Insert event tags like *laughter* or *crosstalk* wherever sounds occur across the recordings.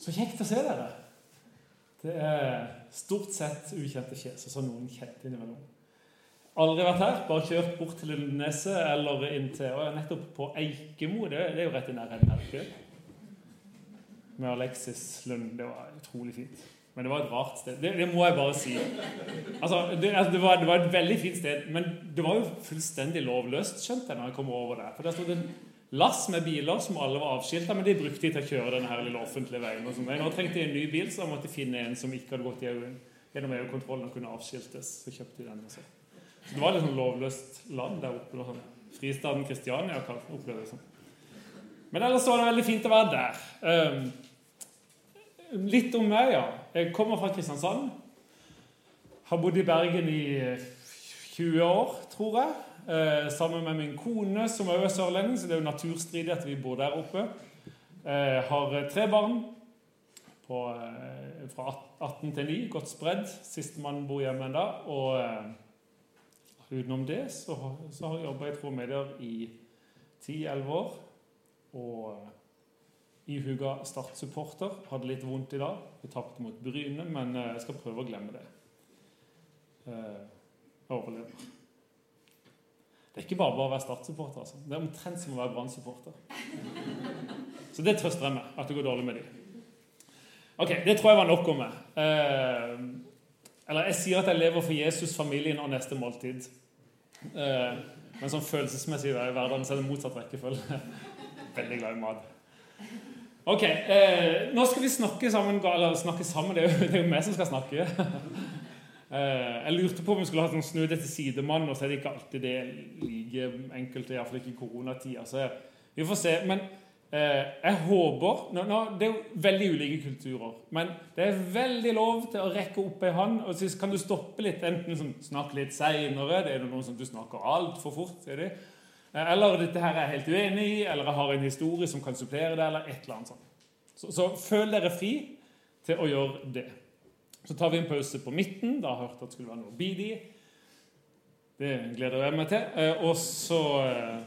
Så kjekt å se dere. Det er stort sett ukjente fjeser så noen kjente innimellom. Aldri vært her, bare kjørt bort til Lundneset eller inn til og nettopp på Eikemo. Det, det er jo rett i nærheten her. ikke? Med Alexis Lund. Det var utrolig fint. Men det var et rart sted. Det, det må jeg bare si. Altså, det, altså, det, var, det, var, et veldig fint sted, men det var jo fullstendig lovløst, skjønte jeg, når jeg kom over der. For der stod en lass med biler som alle var avskilta, men de brukte de til å kjøre denne her lille offentlige veien. og sånt. Nå trengte de en ny bil, så jeg måtte finne en som ikke hadde gått gjennom EU-kontrollen og kunne avskiltes. Så kjøpte de den. Også. Så det var litt sånn lovløst land der oppe. Sånn. Fristaden Kristiania opplevde det sånn. Men ellers var det veldig fint å være der. Um, litt om meg, ja. Jeg kommer fra Kristiansand. Har bodd i Bergen i 20 år, tror jeg. Eh, sammen med min kone, som er sørlending, så det er jo naturstridig at vi bor der oppe. Jeg har tre barn på, eh, fra 18 til 9, godt spredd. Sistemann bor hjemme ennå. Og eh, utenom det så, så har jeg jobba i Tro Medier i 10-11 år. Og ihuga Start-supporter. Hadde litt vondt i dag. Vi tapte mot Bryne, men eh, jeg skal prøve å glemme det. Jeg overlever. Det er ikke bare bare å være Start-supporter. Altså. Det er omtrent som å være Brann-supporter. *laughs* Så det trøster jeg meg, at det går dårlig med dem. Ok, Det tror jeg var nok om meg. Eh, eller jeg sier at jeg lever for Jesus, familien og neste måltid. Eh, men sånn følelsesmessig i hverdagen så er det motsatt rekkefølge. *laughs* Veldig glad i mat. Ok, eh, Nå skal vi snakke sammen. Eller snakke sammen, det er jo, meg som skal snakke. *laughs* eh, jeg lurte på om vi skulle hatt sånn det til sidemann, og så er det ikke alltid det like enkelt. Iallfall ikke i koronatida. Så vi får se. Men eh, jeg håper nå, nå, Det er jo veldig ulike kulturer. Men det er veldig lov til å rekke opp ei hånd. Og så kan du stoppe litt, enten sånn, snakke litt seinere. Det er noen som du snakker altfor fort. sier de. Eh, eller 'dette her er jeg helt uenig i', eller 'jeg har en historie som kan supplere det', eller et eller annet sånt. Så, så føl dere fri til å gjøre det. Så tar vi en pause på midten. Da har jeg hørt at det skulle være noe beady. Det gleder jeg meg til. Eh, og så eh,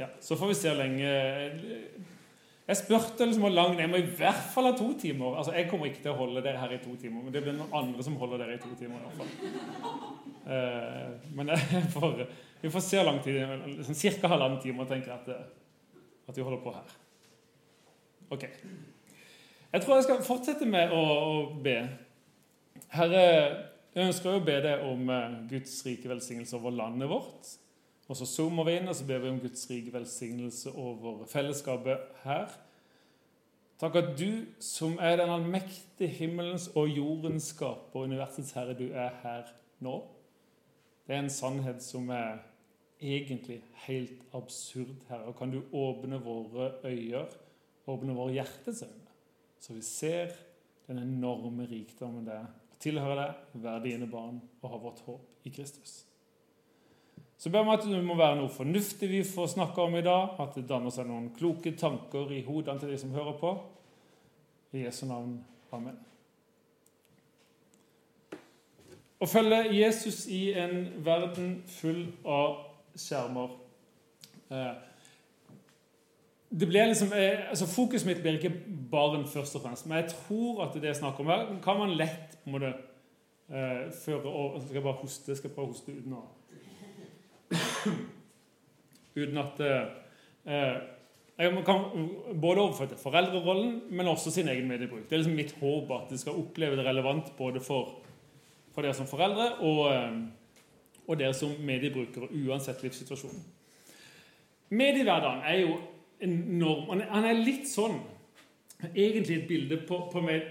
Ja, så får vi se hvor lenge Jeg spurte liksom hvor lang Jeg må i hvert fall ha to timer. Altså, Jeg kommer ikke til å holde dere her i to timer, men det blir noen andre som holder dere i to timer. i hvert fall. Men *laughs* jeg får vi får se hvor lang tid. liksom, Ca. halvannen time tenker jeg at, at, vi holder på her. Ok. Jeg tror jeg skal fortsette med å, å be. Herre, jeg ønsker å be deg om eh, Guds rike velsignelse over landet vårt. Og så zoomer vi inn og så ber vi om Guds rike velsignelse over fellesskapet her. Takk at du, som er den allmektige himmelens og jordens skaper, universets herre, du er her nå. Det er en sannhet som er egentlig helt absurd, Herre. Kan du åpne våre øyne, åpne våre hjertets øyne, så vi ser den enorme rikdommen det er å tilhøre deg, være dine barn og ha vårt håp i Kristus. Så ber vi at det må være noe fornuftig vi får snakke om i dag, at det danner seg noen kloke tanker i hodene til de som hører på. I Jesu navn. Amen. Å følge Jesus i en verden full av skjermer eh, det blir liksom, eh, altså Fokuset mitt blir ikke barn først og fremst, men jeg tror at det jeg snakker om her, kan man lett på det eh, føre over Skal jeg bare hoste? Skal prøve å hoste uten å Uten at jeg kan både overføre til foreldrerollen, men også sin egen mediebruk. Det er liksom mitt håp at de skal oppleve det relevant både for for dere som foreldre og, eh, og dere som mediebrukere, uansett livssituasjon. Mediehverdagen er jo enorm. Han er litt sånn Egentlig et bilde på, på, med,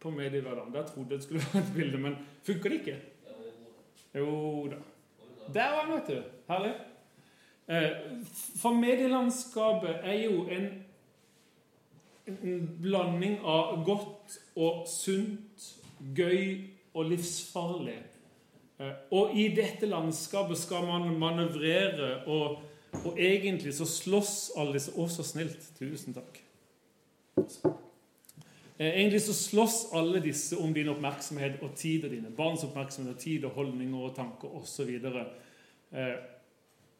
på mediehverdagen. Der trodde jeg det skulle *laughs* være et bilde, men funker det ikke? Jo da. Der var han, vet du. Herlig. Eh, for medielandskapet er jo en, en blanding av godt og sunt, gøy og livsfarlig. Eh, og i dette landskapet skal man manøvrere, og, og egentlig så slåss alle disse Å, så snilt. Tusen takk. Eh, egentlig så slåss alle disse om din oppmerksomhet og tid og dine barns oppmerksomhet og tid og holdninger og tanker osv. Eh,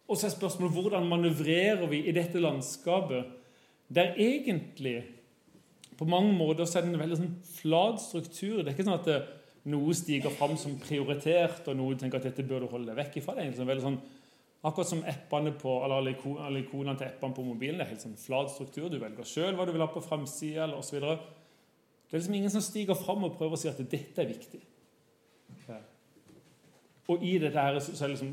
og så er spørsmålet hvordan manøvrerer vi i dette landskapet der egentlig på mange måter så er det en veldig sånn flat struktur. Det er ikke sånn at det, noe stiger fram som prioritert, og noe tenker at dette bør du holde deg vekk ifra. Det er egentlig sånn, Akkurat som appene på, eller ikonene til appene på mobilen. Det er helt sånn flat struktur. Du velger sjøl hva du vil ha på framsida osv. Det er liksom ingen som stiger fram og prøver å si at dette er viktig. Og i dette her så er det liksom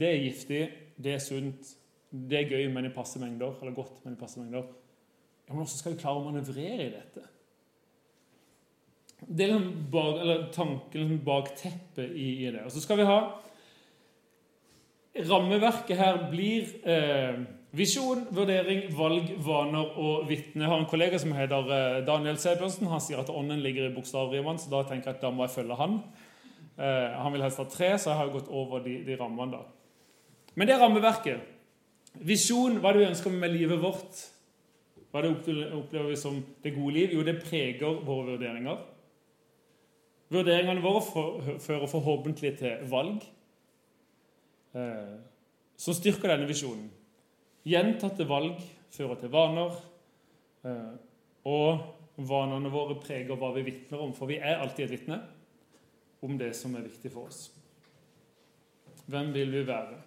Det er giftig, det er sunt, det er gøy, men i passe mengder. Eller godt, men i passe mengder. Ja, men hvordan skal vi klare å manøvrere i dette? Det er liksom bak, eller tanken liksom bakteppet i, i det. Og så skal vi ha Rammeverket her blir eh, visjon, vurdering, valg, vaner og vitne. Jeg har en kollega som heter eh, Daniel Sebjørnsen. Han sier at ånden ligger i bokstavrimene, så da tenker jeg at da må jeg følge han. Eh, han vil helst ha tre, så jeg har gått over de, de rammene. da. Men det er rammeverket. Visjon, hva er det vi ønsker med livet vårt? Hva er det opplever vi som det gode liv? Jo, det preger våre vurderinger. Vurderingene våre fører forhåpentlig til valg eh, som styrker denne visjonen. Gjentatte valg fører til vaner, eh, og vanene våre preger hva vi vitner om, for vi er alltid et vitne om det som er viktig for oss. Hvem vil vi være,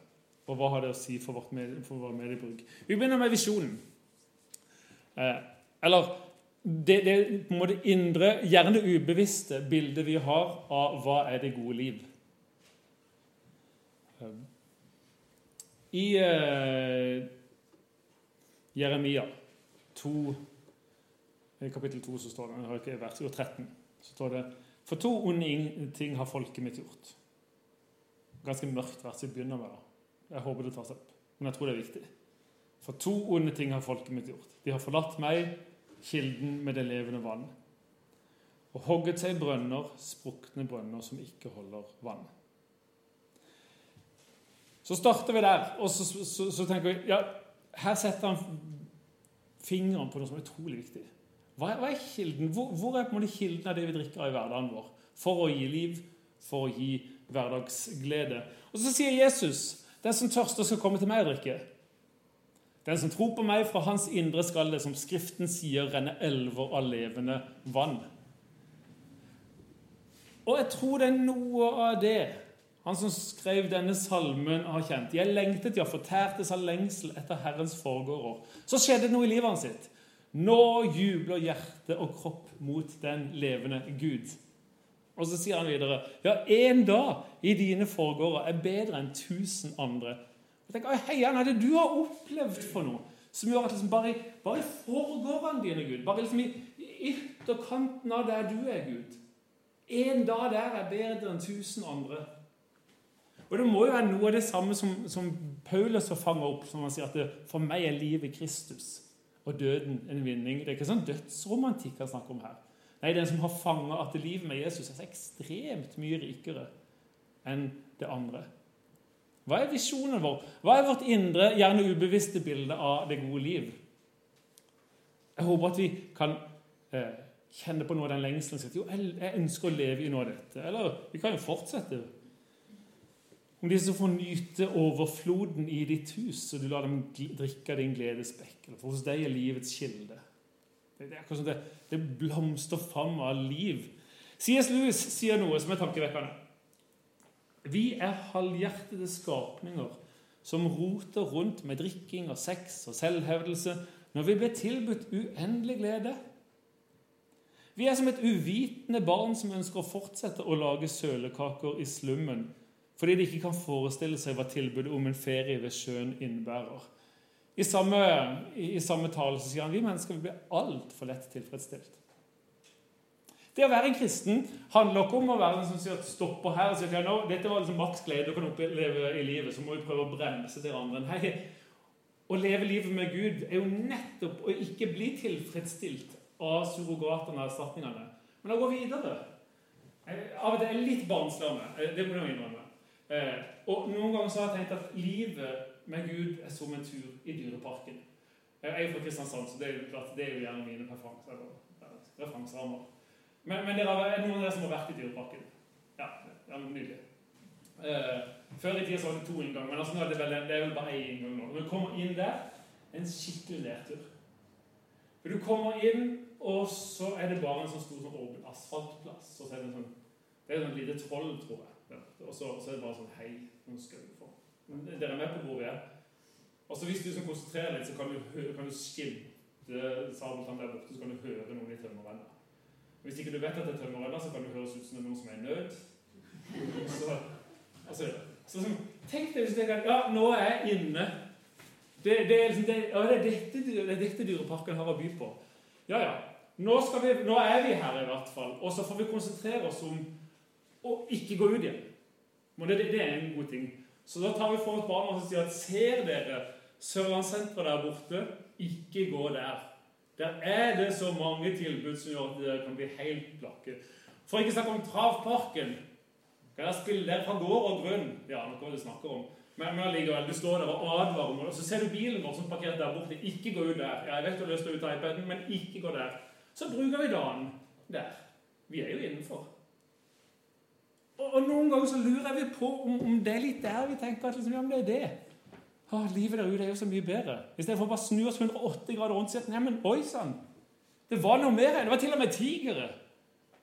og hva har det å si for, vårt medie, vår mediebruk? Vi begynner med visjonen. Eh, eller det, det måte indre, gjerne ubevisste bildet vi har av hva er det gode liv. Eh, I Jeremia 2, i kapittel 2 så står det, jeg har ikke vers 13, så står det For to onde ting har folket mitt gjort. Ganske mørkt vers vi begynner med. Jeg håper det tas opp, men jeg tror det er viktig. For to onde ting har folket mitt gjort. De har forlatt meg, kilden med det levende vann, og hogget seg brønner, sprukne brønner som ikke holder vann. Så starter vi der, og så, så, så tenker vi ja, her setter han fingeren på noe som er utrolig viktig. Hva er, hva er kilden? Hvor, hvor, er på en måte kilden av det vi drikker i hverdagen vår? For å gi liv, for å gi hverdagsglede. Og så sier Jesus, den som tørster, skal komme til meg og drikke. Den som tror på meg, fra hans indre skal det, som Skriften sier, renne elver av levende vann. Og jeg tror det er noe av det han som skrev denne salmen, har kjent. Jeg lengtet, ja, fortærtes av lengsel etter Herrens forgårder. Så skjedde det noe i livet hans sitt. Nå jubler hjerte og kropp mot den levende Gud. Og så sier han videre ja, én dag i dine forgårder er bedre enn tusen andre. Jeg tenker, Hei, hva er det du har opplevd for noe som gjør at liksom bare, bare i forgårdene dine, Gud, bare liksom i, i ytterkanten av der du er, Gud En dag der er bedre enn tusen andre. Og Det må jo være noe av det samme som, som Paulus fanget opp, som han sier at det, for meg er livet Kristus og døden en vinning. Det er ikke sånn dødsromantikk han snakker om her. Nei, den som har fanget at livet med Jesus er så ekstremt mye rikere enn det andre. Hva er visjonen vår? Hva er vårt indre, gjerne ubevisste bilde av det gode liv? Jeg håper at vi kan eh, kjenne på noe av den lengselen. Jo, jeg ønsker å leve i noe av dette. Eller vi kan jo fortsette om de som får nyte overfloden i ditt hus, så du lar dem drikke din gledesbekk. For hos deg er livets kilde. Det, er akkurat som det, det blomster fram av liv. C.S. Lewis sier noe som er tankevekkende. Vi er halvhjertede skapninger som roter rundt med drikking og sex og selvhevdelse når vi blir tilbudt uendelig glede. Vi er som et uvitende barn som ønsker å fortsette å lage sølekaker i slummen fordi de ikke kan forestille seg hva tilbudet om en ferie ved sjøen innebærer. I samme, i, samme tale sier han vi mennesker vil bli altfor lett tilfredsstilt. Det å være en kristen handler ikke om å være en som sier at stopper her og sier at ja, dette var liksom maks glede du kan oppleve i livet, så må vi prøve å bremse det andre. Nei, å leve livet med Gud er jo nettopp å ikke bli tilfredsstilt av surrogatene og erstatningene, men å gå videre. Av og til er litt barnslig det må jeg innrømme. Eh, og Noen ganger så har jeg tenkt at livet med Gud er som en tur i Dyreparken. Jeg er jo fra Kristiansand, så det er jo klart, det er jo gjerne mine referanserammer. Men, men dere er noen av dere som har vært i Dyreparken? Ja, ja nydelig. Eh, før i tida var det to innganger, men altså nå er det, vel, det er vel bare én inngang nå. Når du kommer inn der, en skikkelig lertur. For Du kommer inn, Og så er det bare en sånn stor sånn åpen asfaltplass. Og så er det, sånn, det er et lite troll, tror jeg. Og så, så, er det bare sånn hei, nå skal vi få Dere er med på hvor vi er? Og så Hvis du liksom konsentrerer litt, så kan du, kan du skimte Sabeltann der borte, så kan du høre noen i tømmerrenna. Hvis ikke du vet at det er tømmerrenna, så kan du høres ut som det er noen som er i nød. Så, altså, så så, tenk deg hvis jeg tenker Ja, nå er jeg inne. Det, det, er, liksom, det, ja, det, er dette, det er dette Dyreparken har å by på. Ja, ja. Nå, vi, nå, er vi her, i hvert fall. Og så får vi konsentrere oss om å ikke gå ut igjen. Men det, det er en god ting. Så da tar vi for oss barna og sier at ser dere Sørlandssenteret der borte, ikke gå der. Der er det så mange tilbud som gjør at dere kan bli helt blakke. For ikke snakke om Travparken. Kan jeg spille der fra gård og grunn? Ja, noe du snakker om. Men, men allikevel, du står der og advarer og så ser du bilen vår som parkert der borte. Ikke gå ut der. Ja, jeg vet du har lyst til å ut iPaden, men ikke gå der. Så bruker vi dagen der. Vi er jo innenfor. Og, noen ganger så lurer vi på om, om, det er litt der vi tenker at liksom, ja, men det er det. Å, livet der ute er jo så mye bedre. Istedenfor bare å snu oss 180 grader rundt og si at neimen, oi sann, det var noe mer. Det var til og med tigere.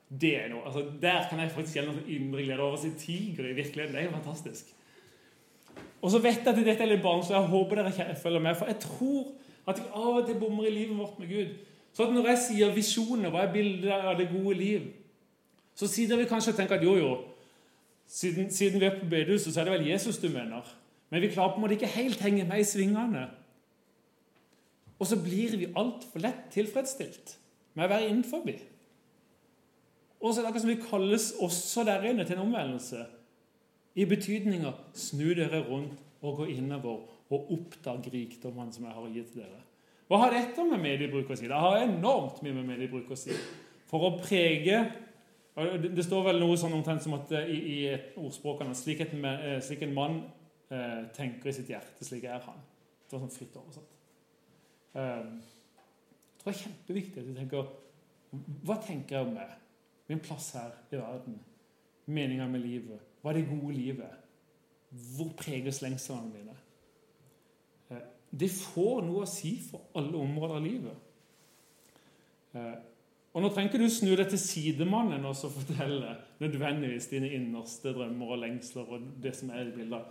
Det er noe, altså Der kan jeg faktisk kjenne noe indre glede over å si tigre i virkeligheten. Det er jo fantastisk. Og så vet jeg at dette er litt barn, så jeg håper dere følger med. For jeg tror at jeg av og til bommer i livet vårt med Gud. Så at når jeg sier visjoner, hva er bildet av det gode liv, så sitter vi kanskje og tenker at jo, jo, siden, siden vi er på bedehuset, så er det vel Jesus du mener. Men vi klarer på en måte ikke helt henge med i svingene. Og så blir vi altfor lett tilfredsstilt med å være innenfor. Og så er det akkurat som vi kalles også der inne til en omvendelse. I betydninga 'snu dere rundt og gå innover og oppdag rikdommene som jeg har gitt dere'. Hva har dette med mediebruk å si? Det har enormt mye med mediebruk å si. For å prege Det står vel noe sånn omtrent som at i, i ordspråkene slik, et, eh, slik en mann eh, tenker i sitt hjerte, slik er han. Det var sånn fritt oversatt. Eh, jeg tror det er kjempeviktig at vi tenker Hva tenker jeg om meg? Min plass her i verden? Meninga med livet? Hva er det gode livet? Hvor preges lengslene mine? Eh, det får noe å si for alle områder av livet. Og Nå trenger ikke du snu deg til sidemannen og fortelle nødvendigvis dine innerste drømmer og lengsler. og det som er i bildet.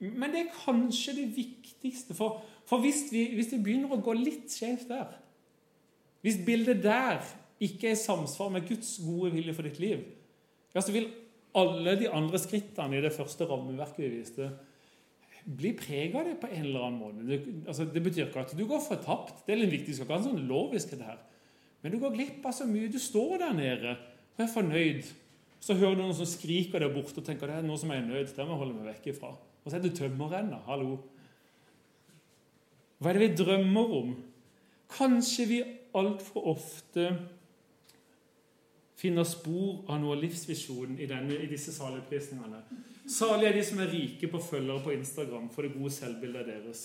Men det er kanskje det viktigste. For, for hvis, vi, hvis, vi, begynner å gå litt skjevt der Hvis bildet der ikke er i samsvar med Guds gode vilje for ditt liv, ja, så vil alle de andre skrittene i det første rammeverket vi viste, bli prega av det på en eller annen måte. Det, altså, det betyr ikke at du går fortapt. Det er litt viktig. Du skal ikke ha en sånn lovisk det her. Men du går glipp av så mye. Du står der nede og er fornøyd. Så hører du noen som skriker der borte og tenker det er noe som er i nød. Det må jeg holde meg vekk ifra. Og så er det tømmerrenna. Hallo. Hva er det vi drømmer om? Kanskje vi altfor ofte finner spor av noe livsvisjon i, denne, i disse saligprisningene. Salig er de som er rike på følgere på Instagram for det gode selvbildet deres.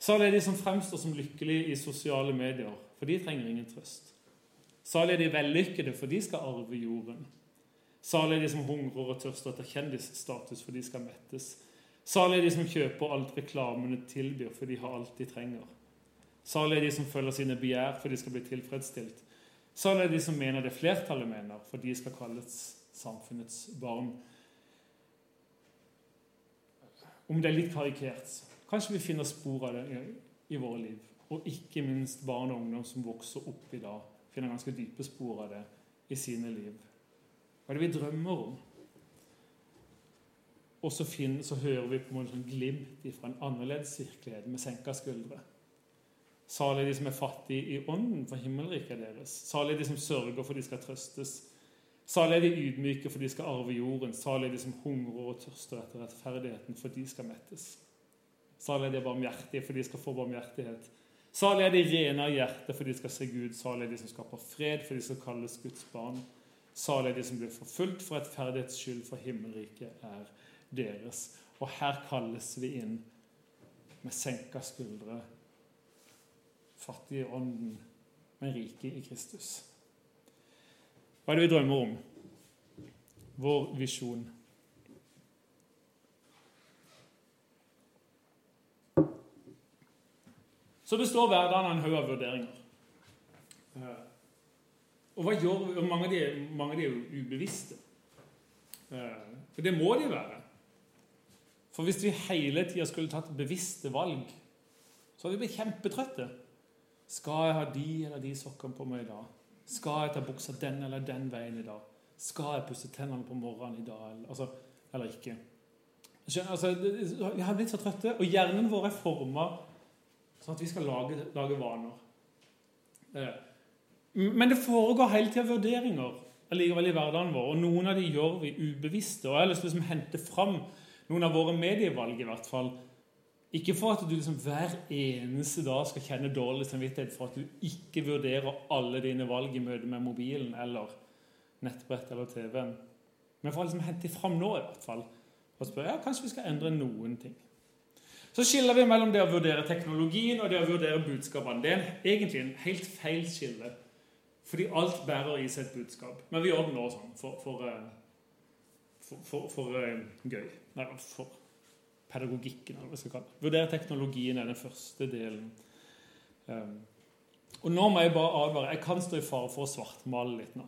Salig er de som fremstår som lykkelige i sosiale medier, for de trenger ingen trøst. Salig er de vellykkede, for de skal arve jorden. Salig er de som hungrer og tørster etter kjendisstatus, for de skal mettes. Salig er de som kjøper alt reklamene tilbyr, for de har alt de trenger. Salig er de som følger sine begjær, for de skal bli tilfredsstilt. Salig er de som mener det flertallet mener, for de skal kalles samfunnets barn. Om det er litt karikert, kanskje vi finner spor av det i, i våre liv. Og ikke minst barn og ungdom som vokser opp i dag, finner ganske dype spor av det i sine liv. Hva er det vi drømmer om? Og så, finner, så hører vi på en måte sånn glimt fra en annerledes virkelighet med senka skuldre. Salig de som er fattige i ånden, for himmelriket er deres. Salig de som sørger for de skal trøstes. Salig er de ydmyke, for de skal arve jorden. Salig er de som hungrer og tørster etter rettferdigheten, for de skal mettes. Salig er de barmhjertige, for de skal få barmhjertighet. Salig er de rene av hjerte, for de skal se Gud. Salig er de som skaper fred, for de skal kalles Guds barn. Salig er de som blir forfulgt for rettferdighets skyld, for himmelriket er deres. Og her kalles vi inn med senka skuldre, fattige i ånden, men rike i Kristus. Hva er det vi drømmer om? Vår visjon. Så består hverdagen av en haug av vurderinger. Eh, og hva gjør? Mange av de, mange av de er jo ubevisste. Eh, for det må de være. For hvis vi hele tida skulle tatt bevisste valg, så hadde vi blitt kjempetrøtte. Skal jeg ha de eller de sokkene på meg i dag? Skal jeg ta buksa den eller den veien i dag? Skal jeg pusse tennene på morgenen i dag, altså, eller ikke? Skjønner, Altså, vi har blitt så trøtte, og hjernen vår er forma sånn at vi skal lage, lage vaner. Eh, men det foregår hele tida vurderinger allikevel i hverdagen vår, og noen av de gjør vi ubevisste. Og jeg har lyst til å liksom hente fram noen av våre medievalg, i hvert fall. Ikke for at du liksom hver eneste dag skal kjenne dårlig samvittighet for at du ikke vurderer alle dine valg i møte med mobilen eller nettbrett eller TV-en, men for å liksom hente fram nå, i hvert fall. Og spørre ja, kanskje vi skal endre noen ting. Så skiller vi mellom det å vurdere teknologien og det å vurdere budskapene. Det er egentlig en helt feil skille. Fordi alt bærer i seg et budskap. Men vi gjør det nå sånn for, for, eh, for, for, eh, gøy. Nei, for pedagogikken, eller hva vi skal kalle det. Vurdere teknologien er den første delen. Um, og nå må jeg bare advare. Jeg kan stå i fare for å svartmale litt nå.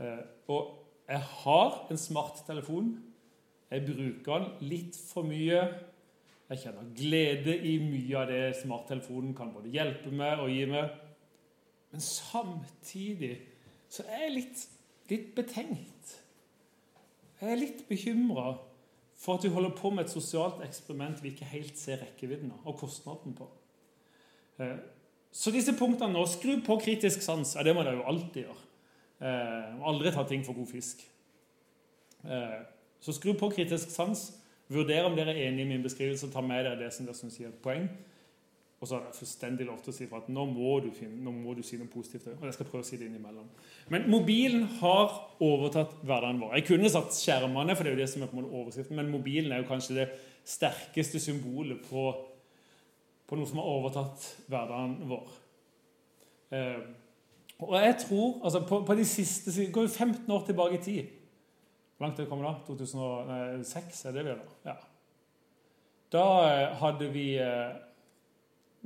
Uh, og jeg har en smarttelefon. Jeg bruker den litt for mye. Jeg kjenner glede i mye av det smarttelefonen kan både hjelpe meg og gi meg. Men samtidig så er jeg litt, litt betenkt. Jeg er litt bekymra for at vi holder på med et sosialt eksperiment vi ikke helt ser rekkevidden av, og kostnaden på. Eh, så disse punktene nå Skru på kritisk sans. Ja, det må dere jo alltid gjøre. Eh, aldri ta ting for god fisk. Eh, så skru på kritisk sans. Vurder om dere er enig i min beskrivelse, og ta med dere det som dere syns gir et poeng. Og så har jeg fullstendig lov til å si for at nå må du, finne, nå må du si noe positivt. Og jeg skal prøve å si det innimellom. Men mobilen har overtatt hverdagen vår. Jeg kunne satt skjermene, for det er jo det som er på en måte overskriften, men mobilen er jo kanskje det sterkeste symbolet på, på noe som har overtatt hverdagen vår. Eh, og jeg tror altså på, på, de siste Det går jo 15 år tilbake i tid. Hvor langt er det kommet da? 2006 er det vi er da? Ja. Da eh, hadde vi eh,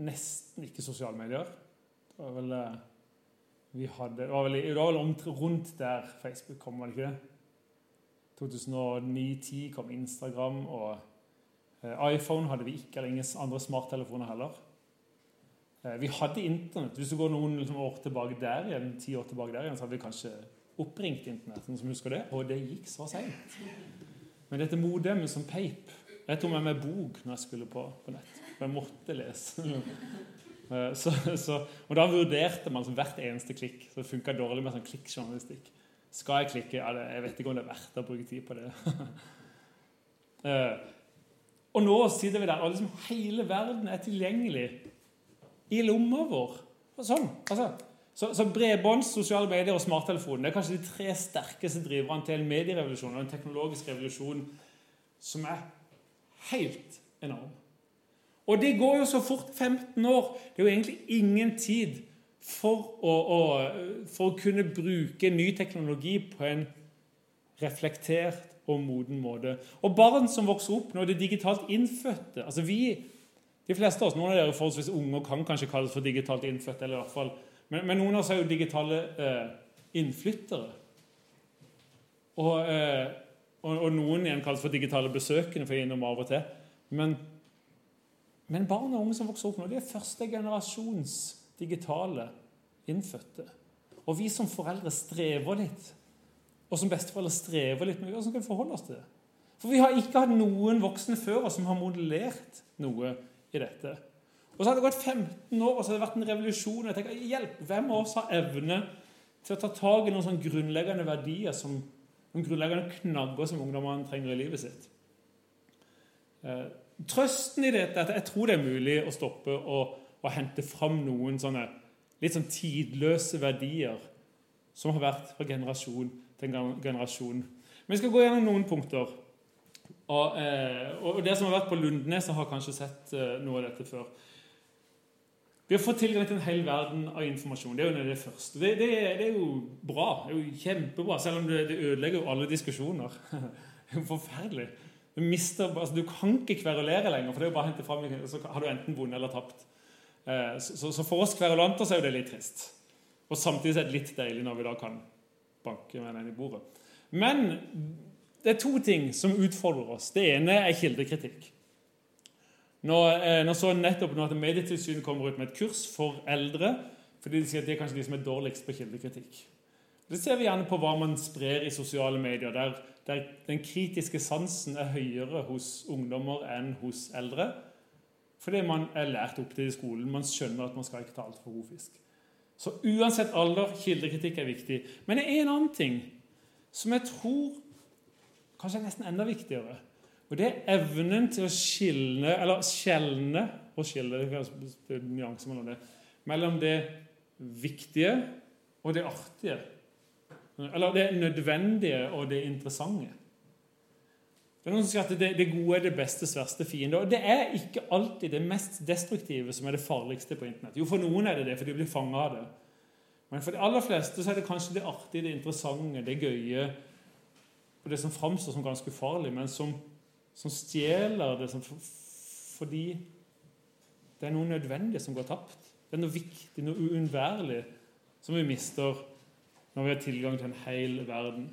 nesten ikke sosiale medier. Det var vel, eh, vi hadde, det var vel, det var vel rundt der Facebook kom, var det ikke det? 2009-10 kom Instagram, og iPhone hadde vi ikke, eller ingen andre smarttelefoner heller. Vi hadde Internett. Hvis du går noen liksom, år tilbake der igjen, ti år tilbake der igjen, så hadde vi kanskje oppringt Internett. som husker det, Og det gikk så seint. Men dette modemet som peip Jeg tok med meg bok når jeg skulle på, på nett. For jeg måtte lese. *laughs* Eh, så, så, og da vurderte man hvert eneste klikk. Så det funka dårlig med sånn klikkjournalistikk. Skal jeg klikke? Ja, det, jeg vet ikke om det er verdt å bruke tid på det. *laughs* Eh, og nå sitter vi der, og liksom hele verden er tilgjengelig i lomma vår. Og sånn, altså. Så, så bredbånd, sosiale medier og smarttelefonen er kanskje de tre sterkeste driverne til en medierevolusjon og en teknologisk revolusjon som er helt enorm. Og det går jo så fort 15 år. Det er jo egentlig ingen tid for å, å, for å kunne bruke ny teknologi på en reflektert og moden måte. Og barn som vokser opp når de er digitalt innfødte altså vi, De fleste av oss, Noen av dere er forholdsvis unge kan kanskje kalles for digitalt innfødte. eller i hvert fall, Men, men noen av oss er jo digitale eh, innflyttere. Og, eh, og, og, noen igjen kalles for digitale besøkende for innom av og til. Men men barn og unge som vokser opp nå, de er første generasjons digitale innfødte. Og vi som foreldre strever litt, og som besteforeldre strever litt med hvordan skal vi forholde oss til det. For vi har ikke hatt noen voksne før oss som har modellert noe i dette. Og så har det gått 15 år, og så har det vært en revolusjon. jeg tenker, hjelp, Hvem av oss har evne til å ta tak i noen sånne grunnleggende verdier, som, noen grunnleggende knagger som ungdommene trenger i livet sitt? Eh, Trøsten i dette er at jeg tror det er mulig å stoppe og, og hente fram noen sånne litt sånn tidløse verdier som har vært fra generasjon til generasjon. Men vi skal gå gjennom noen punkter. Og, eh, og Dere som har vært på Lundnes, har kanskje sett eh, noe av dette før. Vi har fått tilgang til en hel verden av informasjon. Det er jo det første. Det, det, det, er jo bra. Det er jo kjempebra, selv om det, det ødelegger jo alle diskusjoner. *laughs* det er jo forferdelig. Du, mister, altså, du kan ikke kverulere lenger, for det er jo bare å hente fram, så har du enten vunnet eller tapt. Så, så, så, for oss kverulanter så er jo det litt trist. Og samtidig er det litt deilig når vi da kan banke med den i bordet. Men det er to ting som utfordrer oss. Det ene er kildekritikk. Nå, eh, nå så nettopp nå at Medietilsynet kommer ut med et kurs for eldre, fordi de sier at det er kanskje de som er dårligst på kildekritikk. Det ser vi gjerne på hva man sprer i sosiale medier, der, der den kritiske sansen er høyere hos ungdommer enn hos eldre. Fordi man er lært opp til i skolen. Man skjønner at man skal ikke ta alt for god fisk. Så uansett alder, kildekritikk er viktig. Men det er en annen ting som jeg tror kanskje er nesten enda viktigere. Og det er evnen til å skilne, eller skjelne og skille det er nyanser mellom det, mellom det viktige og det artige. Eller det nødvendige og det interessante. Det er noen som sier at det, det gode er det bestes verste fiende. Og det er ikke alltid det mest destruktive som er det farligste på Internett. Jo, for noen er det det, for de blir fanga av det. Men for de aller fleste så er det kanskje det artige, det interessante, det gøye og det som framstår som ganske ufarlig, men som, som stjeler det som, fordi det er noe nødvendig som går tapt. Det er noe viktig, noe uunnværlig, som vi mister når vi har tilgang til en hel verden.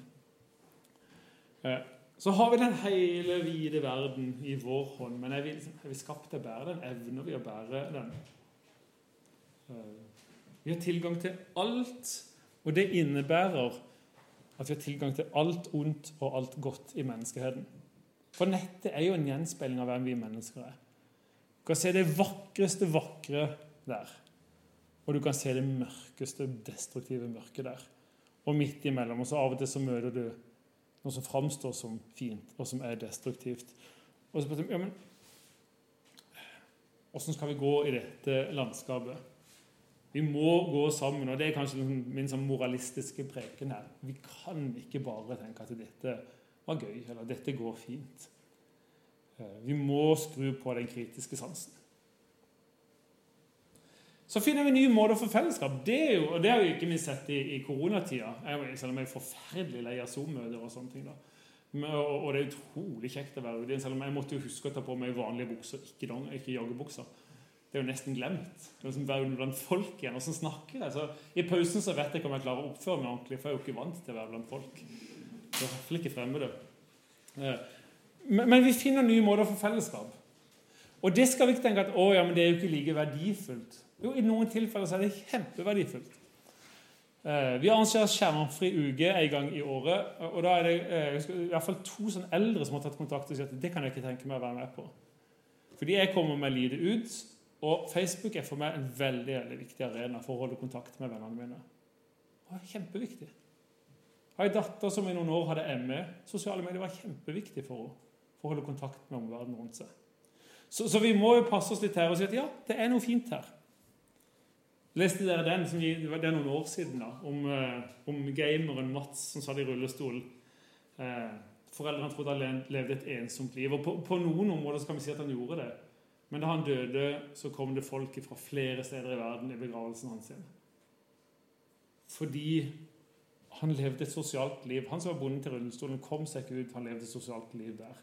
Eh, så har vi den hele, vide verden i vår hånd. Men er vi, liksom, er vi skapt til å bære den? Evner vi å bære den? Eh, vi har tilgang til alt, og det innebærer at vi har tilgang til alt ondt og alt godt i menneskeheten. For nettet er jo en gjenspeiling av hvem vi mennesker er. Du kan se det vakreste vakre der. Og du kan se det mørkeste, destruktive mørket der. Og midt imellom. Og så av og til så møter du noe som framstår som fint, og som er destruktivt. Og så spør du ja, men Åssen skal vi gå i dette landskapet? Vi må gå sammen, og det er kanskje min sånn moralistiske preken her. Vi kan ikke bare tenke at dette var gøy, eller dette går fint. Eh, vi må skru på den kritiske sansen. Så finner vi nye måter for fellesskap. Det er jo, og det har vi ikke minst sett i, i koronatida. Selv om jeg er forferdelig lei av Zoom-møter og sånne ting. da. Og, det er utrolig kjekt å være ute. Selv om jeg måtte jo huske å ta på meg vanlige bukser, ikke, dong, ikke joggebukser. Det er jo nesten glemt. Det er liksom Være blant folk igjen. Åssen snakker jeg? Så I pausen så vet jeg ikke om jeg klarer å oppføre meg ordentlig, for jeg er jo ikke vant til å være blant folk. Det er i ikke fremmede. Men, vi finner nye måter for fellesskap. Og det skal vi ikke tenke at å, ja, men det er jo ikke like verdifullt. Jo, i noen tilfeller så er det kjempeverdifullt. Eh, vi arrangerer skjermfri uke en gang i året. og da er det eh, i hvert fall to sånn eldre som har tatt kontakt og sagt at det kan jeg ikke tenke meg å være med på. Fordi jeg kommer meg lite ut, og Facebook er for meg en veldig, veldig viktig arena for å holde kontakt med vennene mine. Og det er kjempeviktig. Jeg har en datter som i noen år hadde ME. Sosiale medier var kjempeviktig for henne for å holde kontakt med omverdenen rundt seg. Så, så, vi må jo passe oss litt her og si at ja, det er noe fint her. Leste dere den som det er noen år siden, da, om, eh, om gameren Mats som satt i rullestol? Eh, foreldrene trodde han levde et ensomt liv. og på, på, noen områder kan vi si at han gjorde det. Men da han døde, så kom det folk fra flere steder i verden i begravelsen hans. Fordi han levde et sosialt liv. Han som var bonde til rullestolen, kom seg ikke ut. Han levde et sosialt liv der.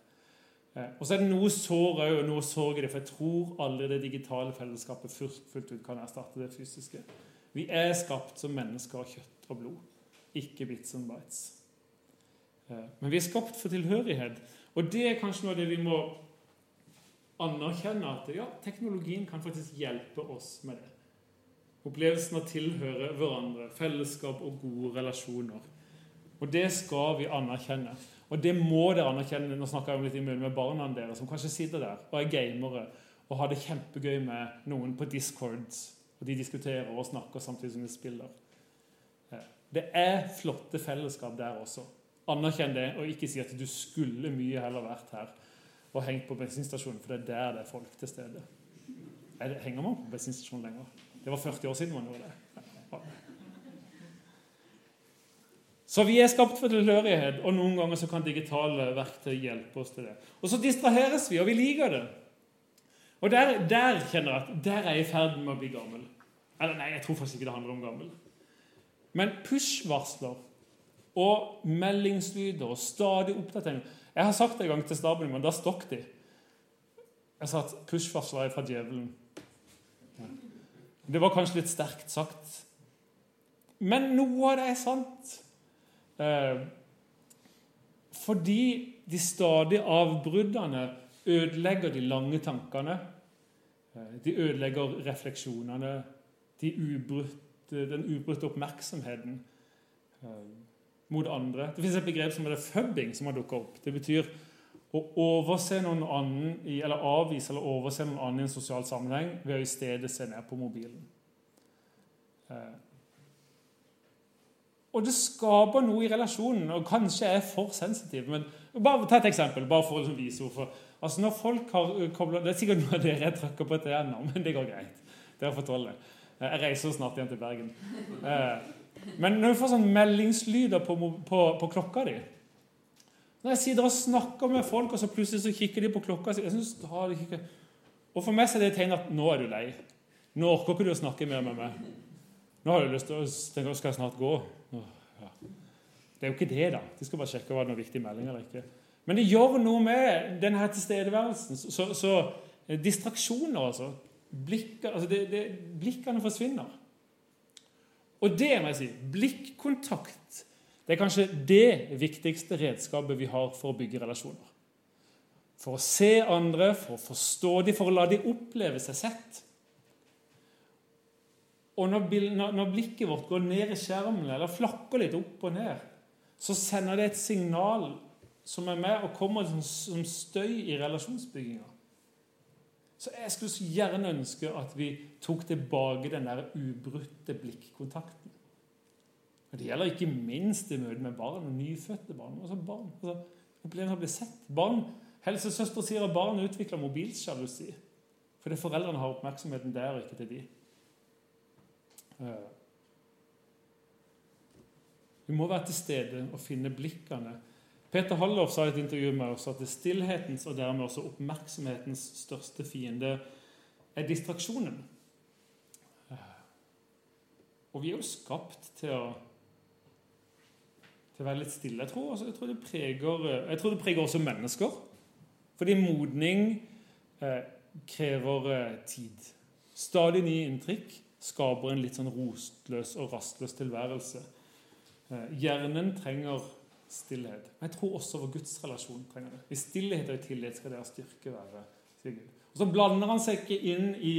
Eh, og så er det noe sår òg, og noe sorg i det. For jeg tror aldri det digitale fellesskapet fullt ut kan erstatte det fysiske. Vi er skapt som mennesker av kjøtt og blod, ikke bits and bites. Eh, men vi er skapt for tilhørighet. Og det er kanskje noe av det vi må anerkjenne at ja, teknologien kan faktisk hjelpe oss med det. Opplevelsen av å tilhøre hverandre, fellesskap og gode relasjoner. Og det skal vi anerkjenne. Og det må dere anerkjenne. Nå snakker jeg litt i munnen med barna deres som kanskje sitter der og er gamere og har det kjempegøy med noen på Discord. Og de diskuterer og snakker samtidig som de spiller. Det er flotte fellesskap der også. Anerkjenn det, og ikke si at du skulle mye heller vært her og hengt på bensinstasjonen, for det er der det er folk til stede. Henger man på bensinstasjonen lenger? Det var 40 år siden man gjorde det. Så vi er skapt for tilhørighet, og noen ganger så kan digitale verktøy hjelpe oss til det. Og så distraheres vi, og vi liker det. Og der, der kjenner jeg at der er jeg i ferd med å bli gammel. Eller nei, jeg tror faktisk ikke det handler om gammel. Men push-varsler og meldingslyder og stadig oppdatering Jeg har sagt det en gang til staben, men da stokk de. Jeg sa at push-varsler er fra djevelen. Det var kanskje litt sterkt sagt. Men noe av det er sant. Eh, fordi de stadige avbruddene ødelegger de lange tankene. Eh, de ødelegger refleksjonene, de ubrutte, den ubrutte oppmerksomheten eh, mot andre. Det fins et begrep som heter 'fubbing', som har dukka opp. Det betyr å overse noen annen, eller avvise eller overse noen annen i en sosial sammenheng ved å i stedet se ned på mobilen. Eh, og det skaper noe i relasjonen, og kanskje er for sensitiv. men bare Ta et eksempel, bare for å liksom vise hvorfor. Altså når folk har koblet, Det er sikkert noe av dere jeg trykker på etter ennå, men det går greit. Dere får tåle det. Eh, jeg reiser snart igjen til Bergen. Eh, men når du får sånn meldingslyder på, på, på klokka di Når jeg sitter og snakker med folk, og så plutselig så kikker de på klokka jeg synes, de Og For meg så er det et tegn at nå er du lei. Nå orker ikke du å snakke mer med meg. Nå har du lyst til å tenke, skal jeg snart gå. Ja. Det er jo ikke det, da. De skal bare sjekke om det er noen viktige meldinger eller ikke. Men det gjør noe med denne tilstedeværelsen. Så, så eh, distraksjoner, altså. Blikker, altså det, det, blikkene forsvinner. Og det må jeg si, blikkontakt det er kanskje det viktigste redskapet vi har for å bygge relasjoner. For å se andre, for å forstå dem, for å la dem oppleve seg sett. Og når, blikket vårt går ned i skjermen eller flakker litt opp og ned, så sender det et signal som er med og kommer som støy i relasjonsbygginga. Så jeg skulle så gjerne ønske at vi tok tilbake den der ubrutte blikkontakten. Og Det gjelder ikke minst i møte med barn og nyfødte barn. Altså barn, altså, Opplevelsen av å bli sett. Barn, Helsesøster sier at barn utvikler mobilsjalusi fordi foreldrene har oppmerksomheten der og ikke til de. Eh, vi må være til stede og finne blikkene. Peter Hallof sa i et intervju med oss at det stillhetens og dermed også oppmerksomhetens største fiende er distraksjonen. Eh, og vi er jo skapt til å, til å være litt stille. Jeg tror, jeg, tror preger, jeg tror, det preger, også mennesker. Fordi modning eh, krever eh, tid. Stadig nye inntrykk skaper en litt sånn rostløs og rastløs tilværelse. Eh, hjernen trenger stillhet. Men jeg tror også vår gudsrelasjon trenger det. I stillhet og i tillit skal deres styrke være. Og Så blander han seg ikke inn i,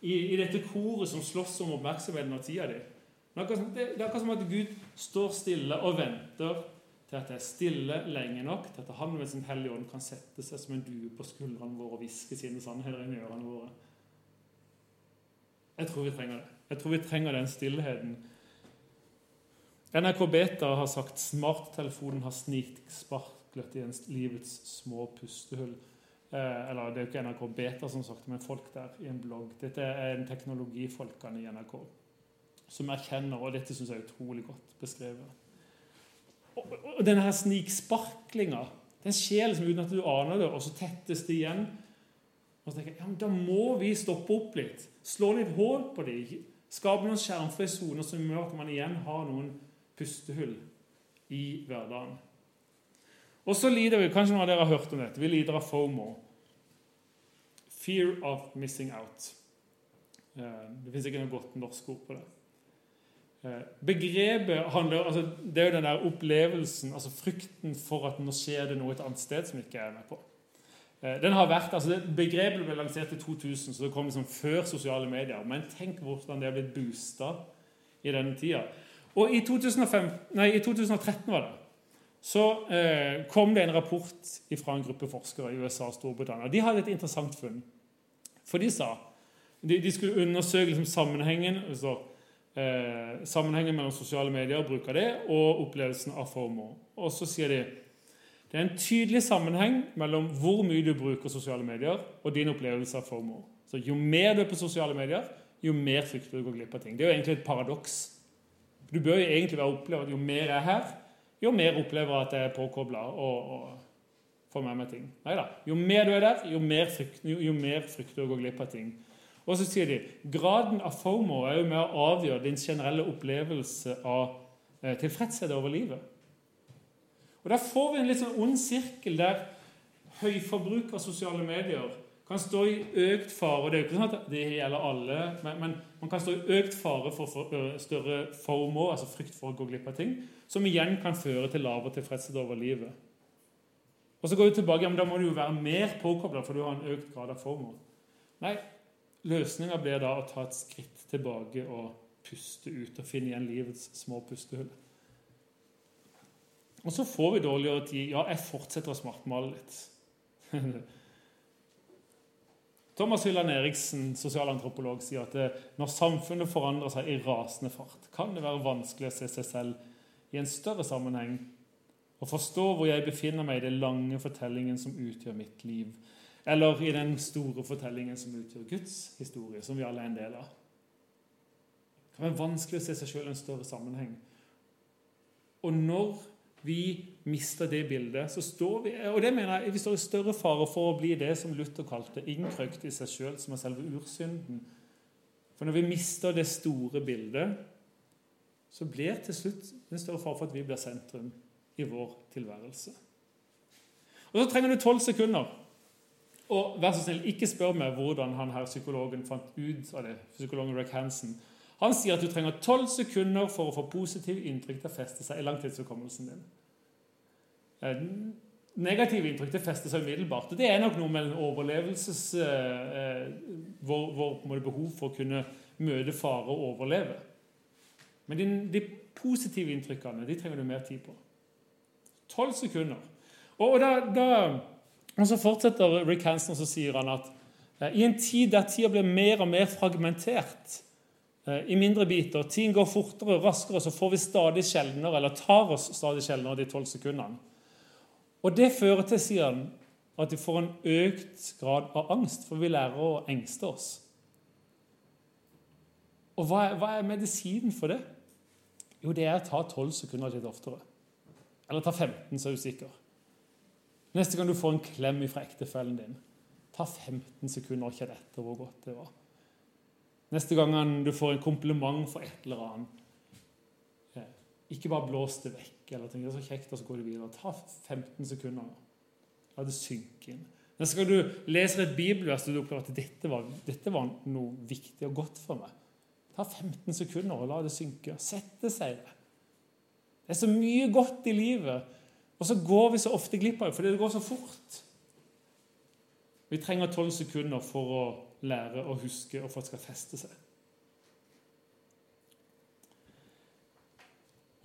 i, i dette koret som slåss om oppmerksomheten og tida di. Det er akkurat som at Gud står stille og venter til at det er stille lenge nok til at han med sin hellige ånd kan sette seg som en due på skuldrene våre og hviske sine sannheter inn i ørene våre. Jeg tror vi trenger det. Jeg tror vi trenger den stillheten. NRK Beta har sagt smarttelefonen har sniksparklet i livets små pustehull. Eh, eller det er jo ikke NRK Beta som sagt det, men folk der i en blogg. Dette er en teknologifolkene i NRK som erkjenner, og dette syns jeg er utrolig godt beskrevet. Og, og denne her sniksparklinga den skjer liksom uten at du aner det, og så tettes det igjen. Og så tenker jeg, ja, men Da må vi stoppe opp litt. Slå litt hull på dem. Skape noen skjermfrie soner som gjør at man igjen har noen pustehull i hverdagen. Og så lider vi kanskje noen av dere har hørt om dette, vi lider av FOMO. Fear of missing out. Eh, det fins ikke noe godt norsk ord på det. Eh, begrepet handler altså Det er jo den der opplevelsen, altså frykten for at nå skjer det noe et annet sted som ikke er med på. Eh, den har vært, altså Begrepet ble lansert i 2000, så det kom liksom før sosiale medier. Men tenk hvordan det er blitt boosta i denne tida. Og i, 2005, nei, i 2013 var det, så eh, kom det en rapport fra en gruppe forskere i USA og Storbritannia. De hadde et interessant funn. For de sa de, de skulle undersøke liksom sammenhengen, altså, eh, sammenhengen mellom sosiale medier bruk av det, og opplevelsen av FOMO. Og så sier de det er en tydelig sammenheng mellom hvor mye du bruker sosiale medier, og din opplevelse av FOMO. Så Jo mer du er på sosiale medier, jo mer frykter du å gå glipp av ting. Det er jo egentlig et paradoks. Du bør jo egentlig være oppleve at jo mer jeg er her, jo mer opplever jeg at jeg er påkobla og, og, får med meg ting. Neida. Jo mer du er der, jo mer, jo mer frykter du å gå glipp av ting. Og så sier de graden av FOMO er jo med å avgjøre din generelle opplevelse av eh, tilfredshet over livet. Og Da får vi en litt sånn ond sirkel der høyforbruk av sosiale medier kan stå i økt fare. og Det er jo ikke sånn at det gjelder alle, men, men man kan stå i økt fare for, for større FOMO, altså frykt for å gå glipp av ting, som igjen kan føre til lavere tilfredshet over livet. Og så går vi tilbake, ja, men Da må du jo være mer påkobla, for du har en økt grad av FOMO. Nei, løsninga blir da å ta et skritt tilbake og puste ut og finne igjen livets små pustehull. Og så får vi dårligere tid. Ja, jeg fortsetter å svartmale litt. *laughs* Thomas Hylland Eriksen, sosialantropolog, sier at når samfunnet forandrer seg i rasende fart, kan det være vanskelig å se seg selv i en større sammenheng og forstå hvor jeg befinner meg i den lange fortellingen som utgjør mitt liv, eller i den store fortellingen som utgjør Guds historie, som vi alle er en del av. Det kan være vanskelig å se seg selv i en større sammenheng. Og når vi mister det bildet, så står vi og det mener jeg, vi står i større fare for å bli det som Luther kalte innkrøkt i seg sjøl, som er selve ursynden. For når vi mister det store bildet, så blir til slutt en større fare for at vi blir sentrum i vår tilværelse. Og Så trenger du tolv sekunder. Og vær så snill, ikke spør meg hvordan han her psykologen fant ut av det. psykologen Rick Hansen. Han sier at du trenger tolv sekunder for å få positive inntrykk til å feste seg i langtidshukommelsen din. Eh, negative inntrykk til å feste seg umiddelbart. Det er nok noe med overlevelses... Eh, eh vår, vår behov for å kunne møte fare og overleve. Men de, de positive inntrykkene de trenger du mer tid på. Tolv sekunder. Og, og, da, da, og, så fortsetter Rick Hansen og så sier han at eh, i en tid der tida blir mer og mer fragmentert, Eh, i mindre biter. Tiden går fortere og raskere, så får vi stadig sjeldnere, eller tar oss stadig sjeldnere de tolv sekundene. Og det fører til, sier han, at vi får en økt grad av angst, for vi lærer å engste oss. Og hva er, hva er medisinen for det? Jo, det er å ta tolv sekunder litt oftere. Eller ta 15, så er du sikker. Neste gang du får en klem fra ektefellen din, ta 15 sekunder og kjenn etter hvor godt det var. Neste gang du får en kompliment for et eller annet, ikke bare blås det vekk. eller tenk, det er så kjekt, og så går du videre. Ta 15 sekunder. La det synke inn. Neste gang du leser et bibelvers og du opplever at dette var, dette var, noe viktig og godt for meg, ta 15 sekunder og la det synke. Sette seg det. Det er så mye godt i livet, og så går vi så ofte glipp av det fordi det går så fort. Vi trenger 12 sekunder for å lære å huske og for at det skal feste seg.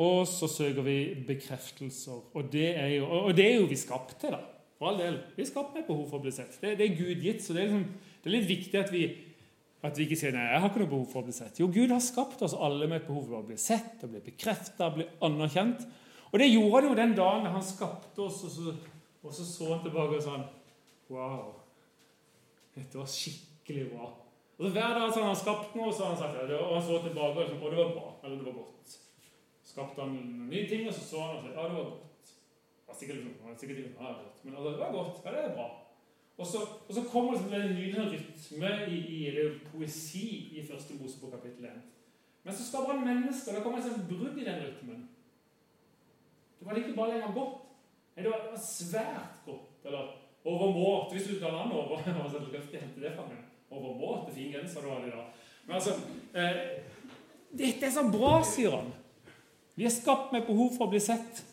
Og så søker vi bekreftelser. Og det er jo, og det er jo vi skapt til, da. For all del. Vi er skapt med behov for å bli sett. Det, det er Gud gitt. Så det er, liksom, det er litt viktig at vi, at vi ikke sier nei, jeg har ikke noe behov for å bli sett. Jo, Gud har skapt oss alle med et behov for å bli sett, å bli bekrefta, bli anerkjent. Og det gjorde han jo den dagen han skapte oss, og så, og så så han tilbake og sa Wow, dette var skikkelig bra. Og så Hver dag så han skapt noe, så har han sagt det, og han så tilbake og liksom, det var bra. Eller det var godt. Skapte han nye ting, og så så han og sa ja, det var godt. Ja, sikkert, liksom, ja, det var godt. Men altså, det var godt. Ja, det er bra. Og så, og så kommer det liksom en ny rytme i, i, det er poesi i første Mosebok kapittel 1. Men så skaper han mennesker. Da kommer det et brudd i den rytmen. Det var ikke bare lenger godt. Det var svært godt. Eller overmåte, hvis du tar landet over. *laughs* altså, du skal hente det fra meg overmåte fin genser du har i dag. Men altså eh, Dette er så bra, sier han. Vi er skapt med behov for å bli sett.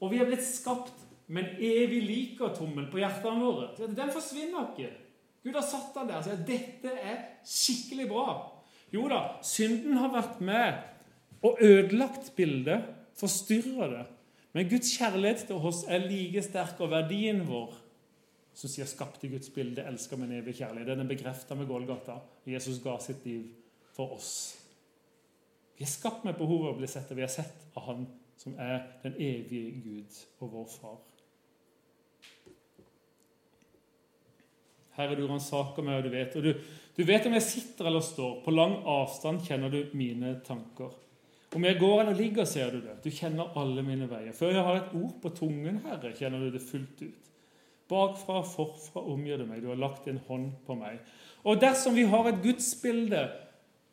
Og vi er blitt skapt med en evig likertommel på hjertene våre. Den forsvinner ikke. Gud har satt den der og sier at dette er skikkelig bra. Jo da, synden har vært med og ødelagt bildet, forstyrra det. Men Guds kjærlighet til oss er like sterk, og verdien vår som sier 'skapt i Guds bilde, elsker en evig kjærlighet'. Den er bekrefta med Golgata. Jesus ga sitt liv for oss. Vi er skapt med behovet å bli sett, og vi er sett av Han som er den evige Gud og vår Far. Herre, du ransaker meg, og du vet. Og du, du vet om jeg sitter eller står. På lang avstand kjenner du mine tanker. Om jeg går eller ligger, ser du det. Du kjenner alle mine veier. Før jeg har et ord på tungen, Herre, kjenner du det fullt ut. Bakfra, og forfra omgir du meg. Du har lagt en hånd på meg. Og dersom vi har et gudsbilde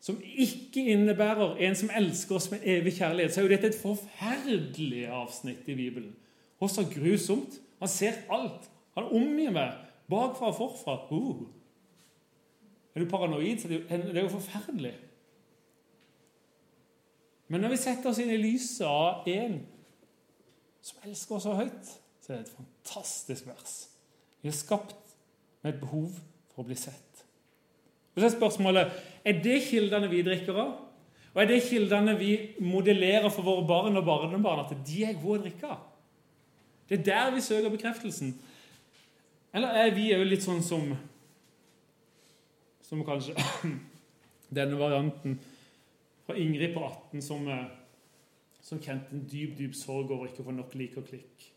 som ikke innebærer en som elsker oss med evig kjærlighet, så er jo dette et forferdelig avsnitt i Bibelen. Og så grusomt. Han ser alt. Han omgir meg Bakfra og forfra. Uh. Er du paranoid, så det er jo forferdelig. Men når vi setter oss inn i lyset av en som elsker oss så høyt, så er det et fantastisk vers. Vi er skapt med et behov for å bli sett. Og så er spørsmålet er det kildene vi drikker av. Og er det kildene vi modellerer for våre barn og barnebarn, at de er gode å drikke av? Det er der vi søker bekreftelsen. Eller er vi òg litt sånn som Som kanskje *coughs* denne varianten fra Ingrid på 18 som, eh, som kjente en dyp, dyp sorg over ikke å få nok lik og klikk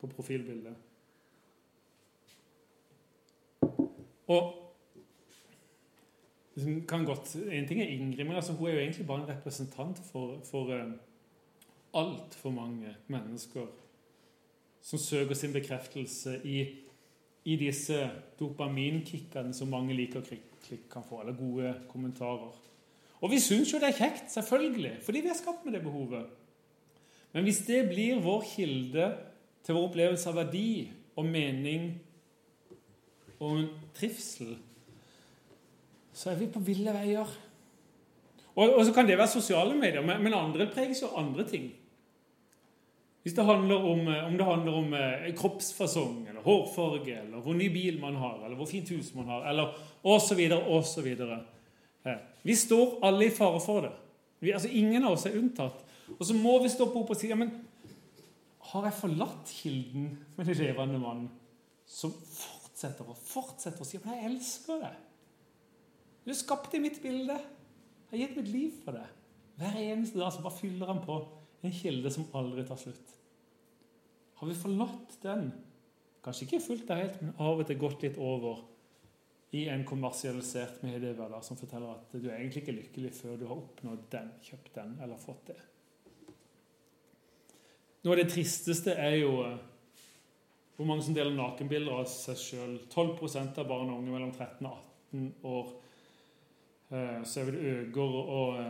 på profilbildet. Og kan godt, En ting er Ingrid, men altså, hun er jo egentlig bare en representant for, for uh, altfor mange mennesker som søker sin bekreftelse i, i disse dopaminkickene som mange liker klikk kan få, eller gode kommentarer. Og vi syns jo det er kjekt, selvfølgelig, fordi vi er skapt med det behovet. Men hvis det blir vår kilde til vår opplevelse av verdi og mening og trivsel, så er vi på ville veier. Og, og så kan det være sosiale medier, men, men andre preges jo andre ting. Hvis det handler om, om det handler om eh, kroppsfasong eller hårfarge, eller hvor ny bil man har, eller hvor fint hus man har, eller osv., osv. Vi står alle i fare for det. Vi, altså Ingen av oss er unntatt. Og så må vi stoppe opp og si ja, men har jeg forlatt kilden med det levende mannen som fortsetter og fortsetter å si men jeg elsker det? Du skapte mitt bilde. Jeg har gitt mitt liv for det. Hver eneste dag så bare fyller han på en kilde som aldri tar slutt. Har vi forlatt den? Kanskje ikke fullt og helt, men av og til gått litt over i en kommersialisert mediehverdag som forteller at du er egentlig ikke lykkelig før du har oppnådd den, kjøpt den eller fått det. Noe av det tristeste er jo eh, hvor mange som deler nakenbilder av seg sjøl. 12 av barn og unge mellom 13 og 18 år Eh, så er det øker og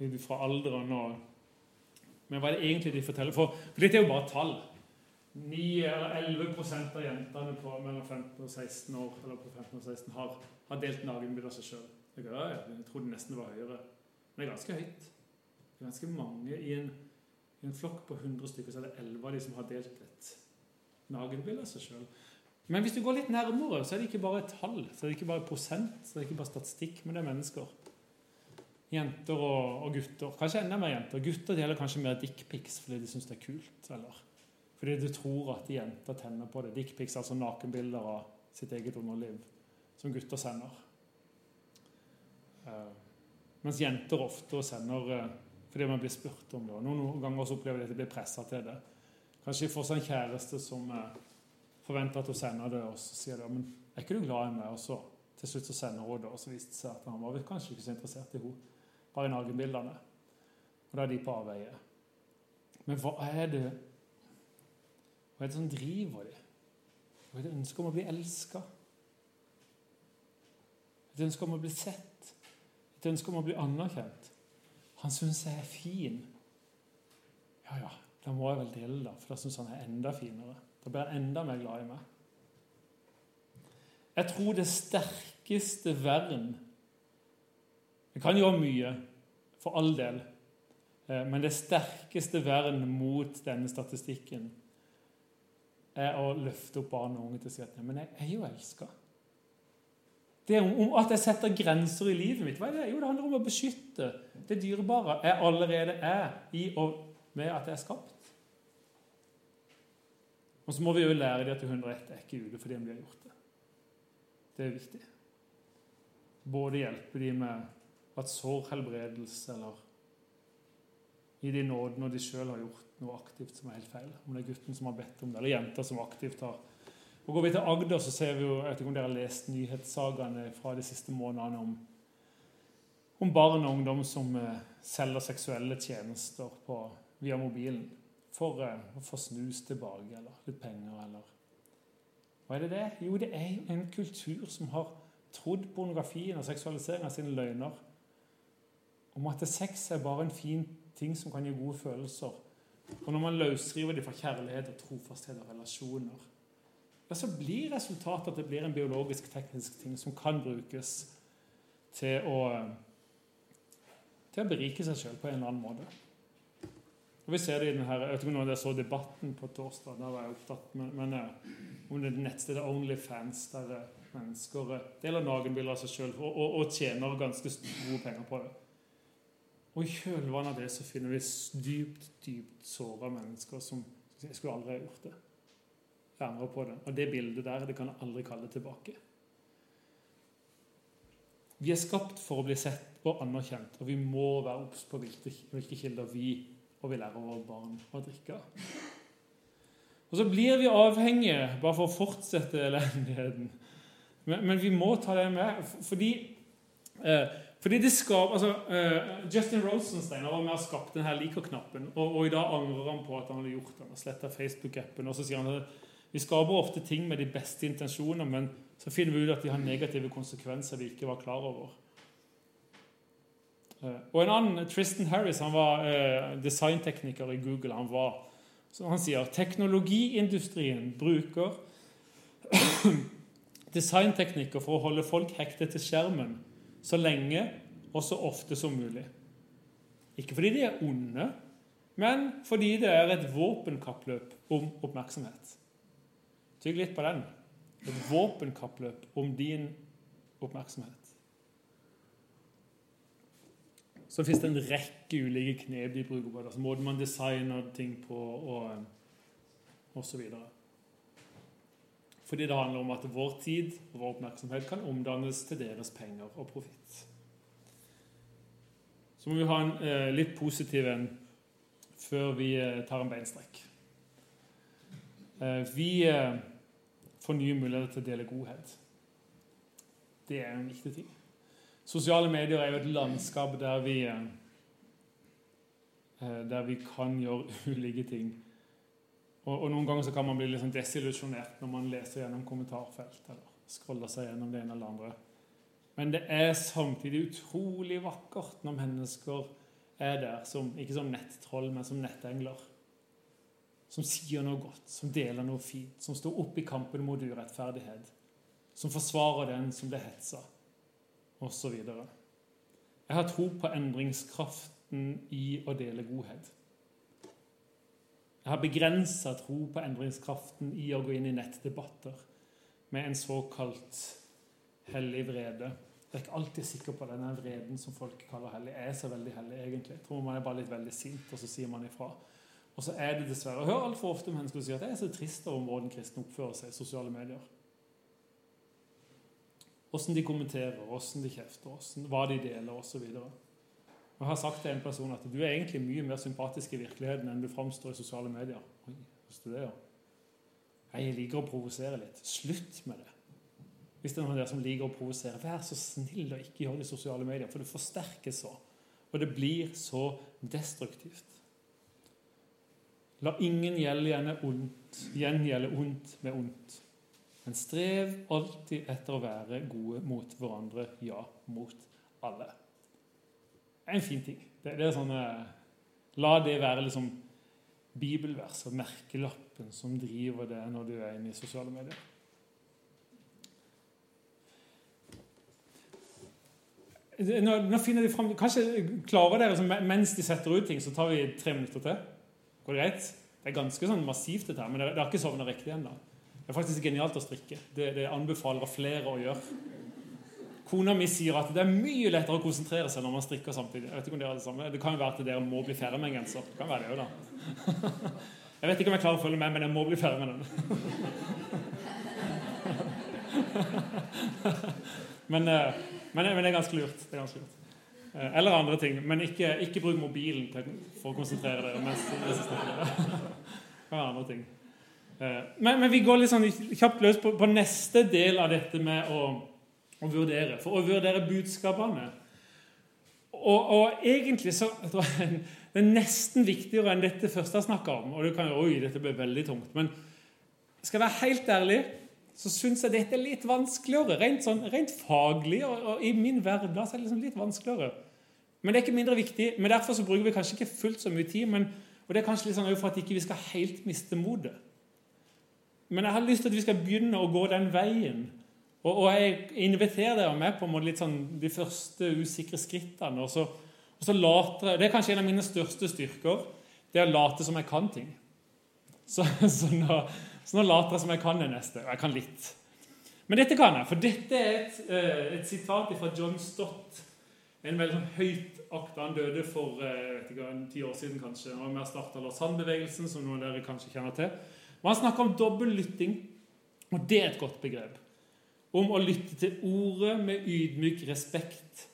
eh, fra alderen og Men hva er det egentlig de forteller? For, for dette er jo bare tall. 9 eller 11% av jentene på mellom 15 og 16 år eller på 15 og 16 har, har delt nakenbilde av seg sjøl. Jeg, trodde nesten det var høyere. Men det er ganske høyt. Det er ganske mange i en, i en flokk på 100 stykker, så er det 11 av de som har delt et nakenbilde av seg sjøl. Men hvis du går litt nærmere, så er det ikke bare et tall, så er det ikke bare prosent, så er det ikke bare statistikk, men det er mennesker. Jenter og, og gutter. Kanskje enda mer jenter. Gutter deler kanskje mer dickpics fordi de syns det er kult. eller fordi du tror at jenter tenner på det. Dickpics, altså nakenbilder av sitt eget underliv, som gutter sender. Uh, mens jenter ofte sender uh, fordi man blir spurt om det. og Noen ganger også opplever de at de blir pressa til det. Kanskje de får seg en kjæreste som uh, forventer at hun sender det, og så sier de men er ikke du glad i meg? Og så til slutt så sender hun det, og så viste det seg at han var kanskje ikke så interessert i henne, bare i nakenbildene. Og da er de på avveie. Men hva er det Hva er det som driver dem? Hva er det ønsket om å bli elska? Et ønske om å bli sett. Et ønske om å bli anerkjent. Han syns jeg er fin. Ja, ja, da må jeg vel dele da, for da syns han er enda finere. Da blir han enda mer glad i meg. Jeg tror det sterkeste vern Det kan gjøre mye, for all del. Eh, men det sterkeste vern mot denne statistikken er å løfte opp barn og unge til å si at men jeg er jo elska. Det om, om at jeg setter grenser i livet mitt. Hva er det? Jo, det handler om å beskytte det dyrebare jeg allerede er i og med at jeg er skapt. Og så må vi jo lære dem at 101 er ikke ute fordi de har gjort det. Det er viktig. Både hjelpe dem med at sårhelbredelse eller gi din nåde når de sjøl har gjort noe aktivt som er helt feil. Om det er gutten som har bedt om det, eller jenter som aktivt har Og Går vi til Agder, så ser vi jo, jeg vet ikke om dere har lest nyhetssagaene fra de siste månedene om, om barn og ungdom som eh, selger seksuelle tjenester på, via mobilen for eh, å få snus tilbake eller litt penger eller Hva er det det? Jo, det er en kultur som har trodd pornografien og seksualiseringen av sine løgner. Om at sex er bare en fin ting som kan gi gode følelser. Og når man løsriver dem fra kjærlighet og trofasthet og relasjoner, ja, så blir resultatet at det blir en biologisk, teknisk ting som kan brukes til å, til å berike seg sjøl på en eller annen måte. Og vi ser det i denne, Jeg vet ikke om jeg så debatten på torsdag. Der var jeg opptatt men, men om det nettstedet Onlyfans, der mennesker deler nakenbilder av seg sjøl og, og, og, tjener ganske gode penger på det. Og i kjølvannet av det så finner vi dypt, dypt såra mennesker som jeg skulle aldri ha gjort det. Jeg angrer på det. Og det bildet der det kan jeg aldri kalle tilbake. Vi er skapt for å bli sett og anerkjent, og vi må være obs på hvilke, kilder vi og vi lærer våre barn å drikke. Og så blir vi avhengige, bare for å fortsette elendigheten. Men, men vi må ta det med, fordi, eh, fordi det skap, altså, uh, Justin Rosenstein var med og skapt denne liker-knappen, og, og, i dag angrer han på at han hadde gjort den og sletta Facebook-appen. Og så sier han at vi skaper ofte ting med de beste intensjoner, men så finner vi ut at de har negative konsekvenser vi ikke var klar over. Uh, og en annen, Tristan Harris, han var uh, designtekniker i Google. Han, var, han sier teknologiindustrien bruker *coughs* designteknikker for å holde folk hektet til skjermen så lenge og så ofte som mulig. Ikke fordi de er onde, men fordi det er et våpenkappløp om oppmerksomhet. Tygg litt på den. Et våpenkappløp om din oppmerksomhet. Så fins det en rekke ulike knep de bruker på det. Altså måten man designer ting på, og, og så. Fordi det handler om at vår tid og vår oppmerksomhet kan omdannes til deres penger og profitt. Så må vi ha en eh, litt positiv en før vi eh, tar en beinstrekk. Eh, vi eh, får nye muligheter til å dele godhet. Det er en viktig ting. Sosiale medier er jo et landskap der vi, eh, der vi kan gjøre *laughs* ulike ting. Og, og, Noen ganger så kan man bli litt sånn desillusjonert når man leser gjennom kommentarfelt eller scroller seg gjennom det ene eller andre. Men det er samtidig utrolig vakkert når mennesker er der, som, ikke som nettroll, men som nettengler. Som sier noe godt, som deler noe fint, som står opp i kampen mot urettferdighet. Som forsvarer den som ble hetsa osv. Jeg har tro på endringskraften i å dele godhet. Jeg har begrensa tro på endringskraften i å gå inn i nettdebatter med en såkalt hellig vrede. Jeg er ikke alltid sikker på denne vreden som folk kaller hellig, er så veldig hellig, egentlig. Jeg tror man er bare litt veldig sint, og så sier man ifra. Og så er det dessverre Jeg hører altfor ofte mennesker si at det er så trist over måten kristne oppfører seg i sosiale medier. Åssen de kommenterer, åssen de kjefter, hva de deler osv. Jeg har sagt til en person at du er egentlig mye mer sympatisk i virkeligheten enn du framstår i sosiale medier. Oi, ja. Jeg liker å provosere litt. Slutt med det. Hvis det er noen av dere som liker å provosere, vær så snill og ikke gjør det i sosiale medier, for det forsterkes så. Og det blir så destruktivt. La ingen gjelde ondt, gjengjelde ondt med ondt. Men strev alltid etter å være gode mot hverandre, ja, mot alle. Er en fin ting. Det, det er sånn, La det være liksom bibelvers og merkelappen som driver det når du er inne i sosiale medier. Nå, nå finner de frem, Kanskje klarer dere, mens de setter ut ting, så tar vi tre minutter til? Går det greit? Det er ganske sånn massivt, dette her, men dere har ikke sovna riktig ennå. Det er faktisk genialt å strikke. Det, det anbefaler flere å gjøre. Kona mi sier at det er mye lettere å konsentrere seg når man strikker samtidig. Jeg vet ikke om Det er det samme. Det kan jo være at dere må bli ferdig med en genser. Det kan være det da. Jeg vet ikke om jeg klarer å følge med, men jeg må bli ferdig med den. Men, eh, men, men det er ganske lurt. Det er ganske lurt. Eh, eller andre ting. Men ikke, ikke bruk mobilen for å konsentrere dere. mens, Det kan være andre ting. Eh, men, men, vi går litt sånn kjapt løs på, på, neste del av dette med å, å vurdere. For å vurdere budskapene. Og, og egentlig så jeg *laughs* Det er nesten viktigere enn dette første jeg snakka om. Og det kan jo, oi, dette ble veldig tungt. Men skal jeg være helt ærlig, så syns jeg dette er litt vanskeligere. Rent, sånn, rent faglig og, og, i min hverdag er det liksom litt vanskeligere. Men det er ikke mindre viktig. Men Derfor så bruker vi kanskje ikke fullt så mye tid. Men, og det er kanskje litt sånn for at ikke vi ikke skal helt miste motet. men jeg har lyst til at vi skal begynne å gå den veien. Og, og jeg inviterer dere med på litt sånn, de første usikre skrittene. Og så, og så later, Det er kanskje en av mine største styrker. Det er å late som jeg kan ting. Så, *laughs* så, nå, så nå later jeg som jeg kan det neste. Og jeg kan litt. Men dette kan jeg, for dette er et, eh, et sitat fra John Stott. En veldig sånn høyt akta. Han døde for eh, ikke, ti år siden, kanskje. Han har starta Lausanne-bevegelsen, som noen av dere kanskje kjenner til. Og Han snakker om dobbel lytting, og det er et godt begrep. Om å lytte til ordet med ydmyk respekt.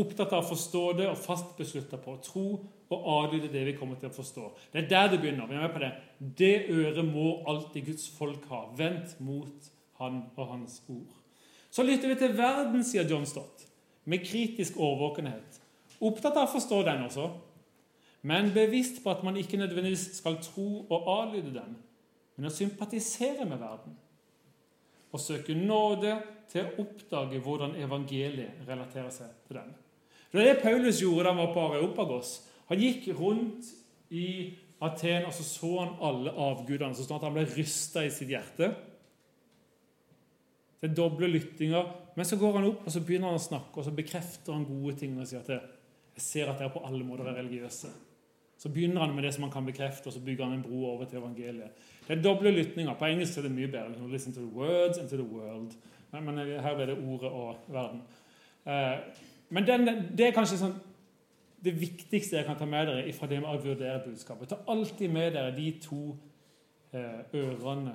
Opptatt av å forstå det og fast beslutta på å tro og adlyde det vi kommer til å forstå. Det er der det begynner. Vi er med på Det Det øret må alltid Guds folk ha. Vendt mot han og hans ord. Så lytter vi til verden, sier John Stott, med kritisk årvåkenhet. Opptatt av å forstå den også, men bevisst på at man ikke nødvendigvis skal tro og adlyde den, men å sympatisere med verden. Og søke nåde til å oppdage hvordan evangeliet relaterer seg til den. Det er det Paulus gjorde da han var på Areopagos. Han gikk rundt i Aten og så så han alle avgudene, så at han ble rysta i sitt hjerte. Det er doble lyttinger. Men så går han opp og så begynner han å snakke, og så bekrefter han gode ting og sier at jeg ser at dere på alle måter er religiøse. Så begynner han med det som han kan bekrefte, og så bygger han en bro over til evangeliet. Det er doble lytninger. På engelsk er det mye bedre. Listen to the words and to the world. Men, men her er det ordet og verden. Eh, men den, det er kanskje sånn, det viktigste jeg kan ta med dere fra det med å vurdere budskapet. Ta alltid med dere de to eh, ørene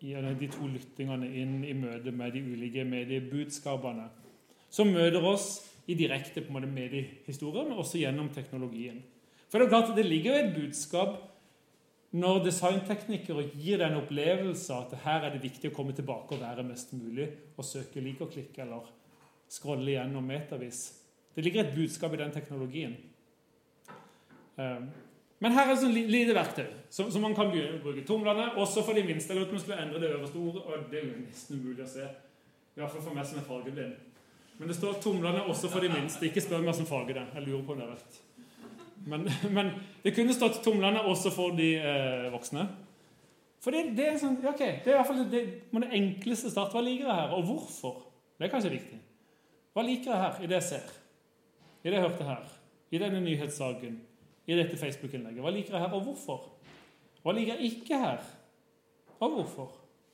de to lyttingene inn i møte med de ulike mediebudskapene. Som møter oss i direkte på mediehistorien, men også gjennom teknologien. For Det er klart, det ligger jo et budskap når designteknikere gir den opplevelse at her er det viktig å komme tilbake og være mest mulig, og søke lik og klikk eller scrolle gjennom metervis Det ligger et budskap i den teknologien. Um, men her er et lite verktøy som, man kan bruke. Tomlene, også for de minste. Jeg lurte skulle endre det øverste ordet, og det er jo nesten umulig å se. I hvert fall for meg som er fargeblind. Men det står 'tomlene også for de minste'. Ikke spør meg som farge det Jeg lurer på om det er rett. Men, men, det kunne stått 'tomlene også for de eh, voksne'. For det, det, er sånn, ok, det er i hvert fall det, det enkleste start. Hva liker jeg her, og hvorfor? Det er kanskje viktig. Hva liker jeg her i det jeg ser? I det jeg hørte her? I denne nyhetssaken? i dette Facebook-innlegget. Hva liker jeg her, og hvorfor? Hva liker jeg ikke her, og hvorfor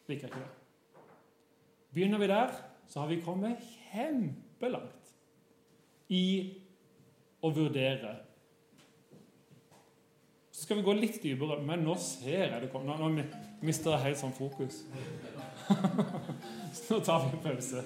liker jeg ikke det? Begynner vi der, så har vi kommet kjempelangt i å vurdere. Så skal vi gå litt dypere, men nå ser jeg det kommer. Nå, nå mister jeg helt sånn fokus. *laughs* så nå tar vi en pause.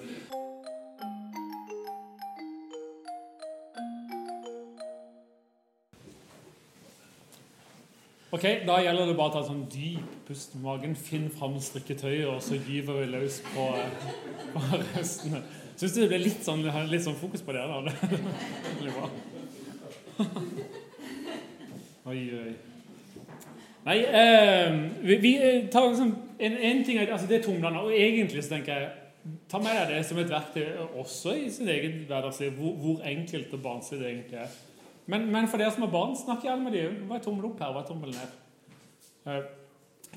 Ok, Da gjelder det bare å ta sånn dyp pust med magen, finn fram strikketøyet, og så gyver vi løs på, *laughs* på restene. Syns du det ble litt sånn, litt sånn fokus på det? da? *laughs* Det blir bra. Oi, oi. Nei, eh, vi, vi, tar liksom en, en ting altså Det er tumlene. Og egentlig så tenker jeg Ta med deg det som et verktøy også i sin egen hverdagsliv, hvor, hvor enkelt og barnslig det egentlig er. Men, men, for dere som har barn, snakk gjerne med dem. Hva er tommel opp her? Hva er tommel ned?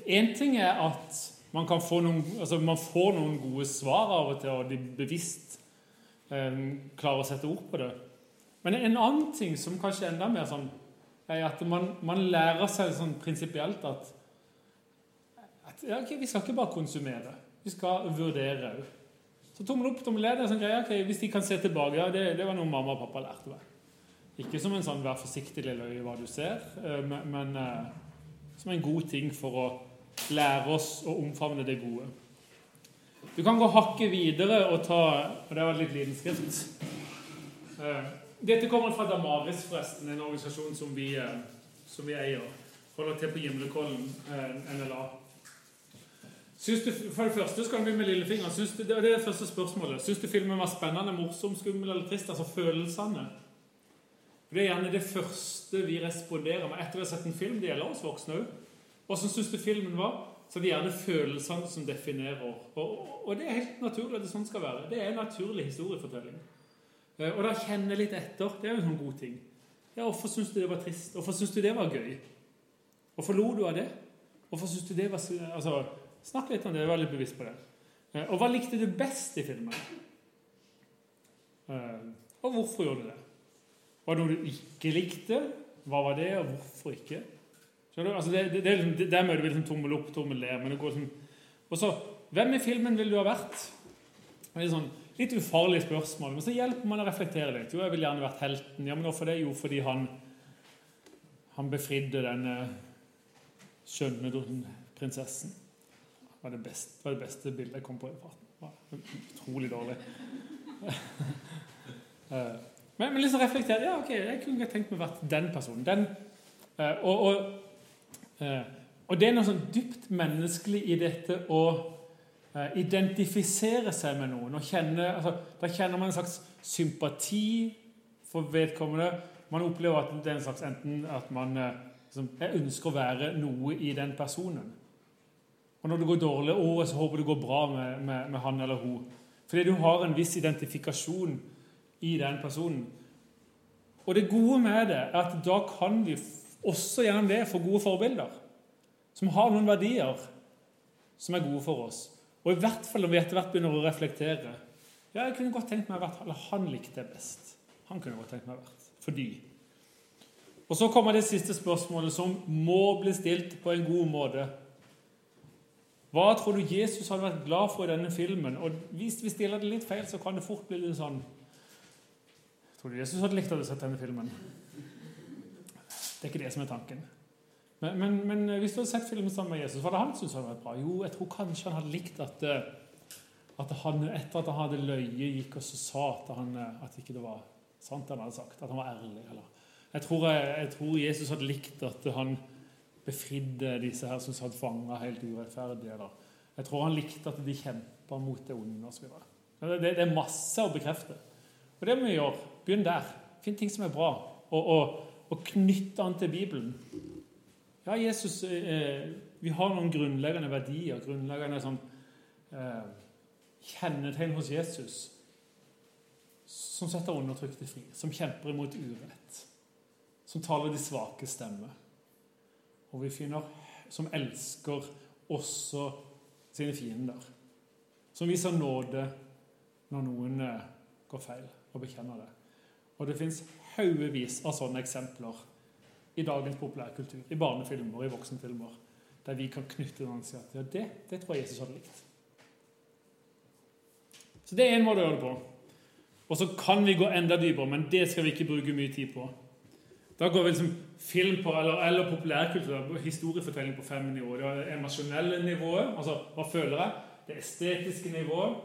Én eh, ting er at man, kan få noen, altså man får noen gode svar av og til, og de bevisst eh, klarer å sette ord på det. Men en annen ting som kanskje er enda mer sånn, er at man, man lærer seg sånn prinsipielt at, at ja, okay, vi skal ikke bare konsumere. Vi skal vurdere òg. Så tommel opp, tommel ned sånn greie. Okay, hvis de kan se tilbake ja, det, det var noe mamma og pappa lærte meg. Ikke som en sånn 'vær forsiktig, lille øye, hva du ser', eh, men, men eh, som en god ting for å lære oss å omfavne det gode. Du kan gå hakket videre og ta Og det var litt liten skrift. Eh, dette kommer fra Damaris, forresten, en organisasjon som vi, som vi eier. Holder til på Gimlekollen, NLA. Du, for det første skal vi med lillefingeren. Du, det er det første spørsmålet. Syns du filmen var spennende, morsom, skummel eller trist? Altså følelsene. For Det er gjerne det første vi responderer med etter vi har sett en film. Det gjelder oss voksne òg. Åssen syns du filmen var? Så det er gjerne følelsene som definerer. Og, og, det er helt naturlig at det sånn skal være. Det er en naturlig historiefortelling. Eh, og da kjenne litt etter. Det er jo en sånn god ting. Ja, Hvorfor syns du det var trist? Hvorfor syns du det var gøy? Hvorfor lo du av det? Hvorfor syns du det var Altså, Snakk litt om det. jeg er litt bevisst på det. Eh, og hva likte du best i filmen? Eh, og hvorfor gjorde du det? Var det noe du ikke likte? Hva var det, og hvorfor ikke? Altså det, det, det, det, der møter vi liksom tommel opp, tommel ned. men det går sånn... Og så, Hvem i filmen vil du ha vært? Det er sånn, Litt ufarlig spørsmål, men så hjelper man å reflektere litt. Jo, jeg ville gjerne vært helten. Ja, men hvorfor det? Jo, fordi han, han befridde denne skjønne prinsessen. Det var det beste, var det beste bildet jeg kom på i farten. Utrolig dårlig. *laughs* Eh, men, men liksom reflektere Ja, ok, jeg kunne tenkt meg å vært den personen. Den, eh, og, og, eh, og, det er noe sånn dypt menneskelig i dette å identifisere seg med noen. og kjenne, altså, Da kjenner man en slags sympati for vedkommende. Man opplever at det er en slags enten at man liksom, Jeg ønsker å være noe i den personen. Og når det går dårlig, å, så håper det går bra med, med, med, han eller hun. Fordi du har en viss identifikasjon i den personen. Og det gode med det er at da kan vi også gjennom det få gode forbilder. Som har noen verdier som er gode for oss. Og i hvert fall når vi etter hvert begynner å reflektere. Ja, jeg kunne godt tenkt meg å vært, eller Han likte det best. Han kunne godt tenkt meg å vært. Fordi. Og så kommer det siste spørsmålet, som må bli stilt på en god måte. Hva tror du Jesus hadde vært glad for i denne filmen? Og Hvis vi stiller det litt feil, så kan det fort bli litt sånn Tror du Jesus hadde likt å ha sett denne filmen? Det er ikke det som er tanken. Men, men, men hvis du hadde sett filmen sammen med Jesus, var det han syntes han var bra? Jo, jeg tror kanskje han hadde likt at, eh, at han etter at han hadde løyet, gikk og så sa at, han, eh, at ikke det var sant han hadde sagt. At han var ærlig. Eller. Jeg, tror, jeg tror Jesus hadde likt at han befridde disse her som satt fanga helt urettferdig. Eller. Jeg tror han likte at de kjempa mot det onde osv. Det, det, det er masse å bekrefte. Og det må vi gjøre. Begynn der. Finn ting som er bra, og, og, og knytt an til Bibelen. Ja, Jesus eh, Vi har noen grunnleggende verdier, grunnleggende sånn, eh, kjennetegn hos Jesus som setter undertrykte fri, som kjemper imot urett, som taler de svake stemmer. Og vi finner som elsker også sine fiender. Som viser nåde når noen eh, går feil, og bekjenner det. Og det fins haugevis av sånne eksempler i dagens populærkultur, i barnefilmer i voksenfilmer, der vi kan knytte den si at ja, det, det tror jeg Jesus hadde likt. Så det er en måte å gjøre det på. Og så kan vi gå enda dypere, men det skal vi ikke bruke mye tid på. Da går vi liksom film på, eller, eller populærkultur, historiefortelling på fem nivåer. Det er emosjonelle nivået, altså hva føler jeg? Det estetiske nivået.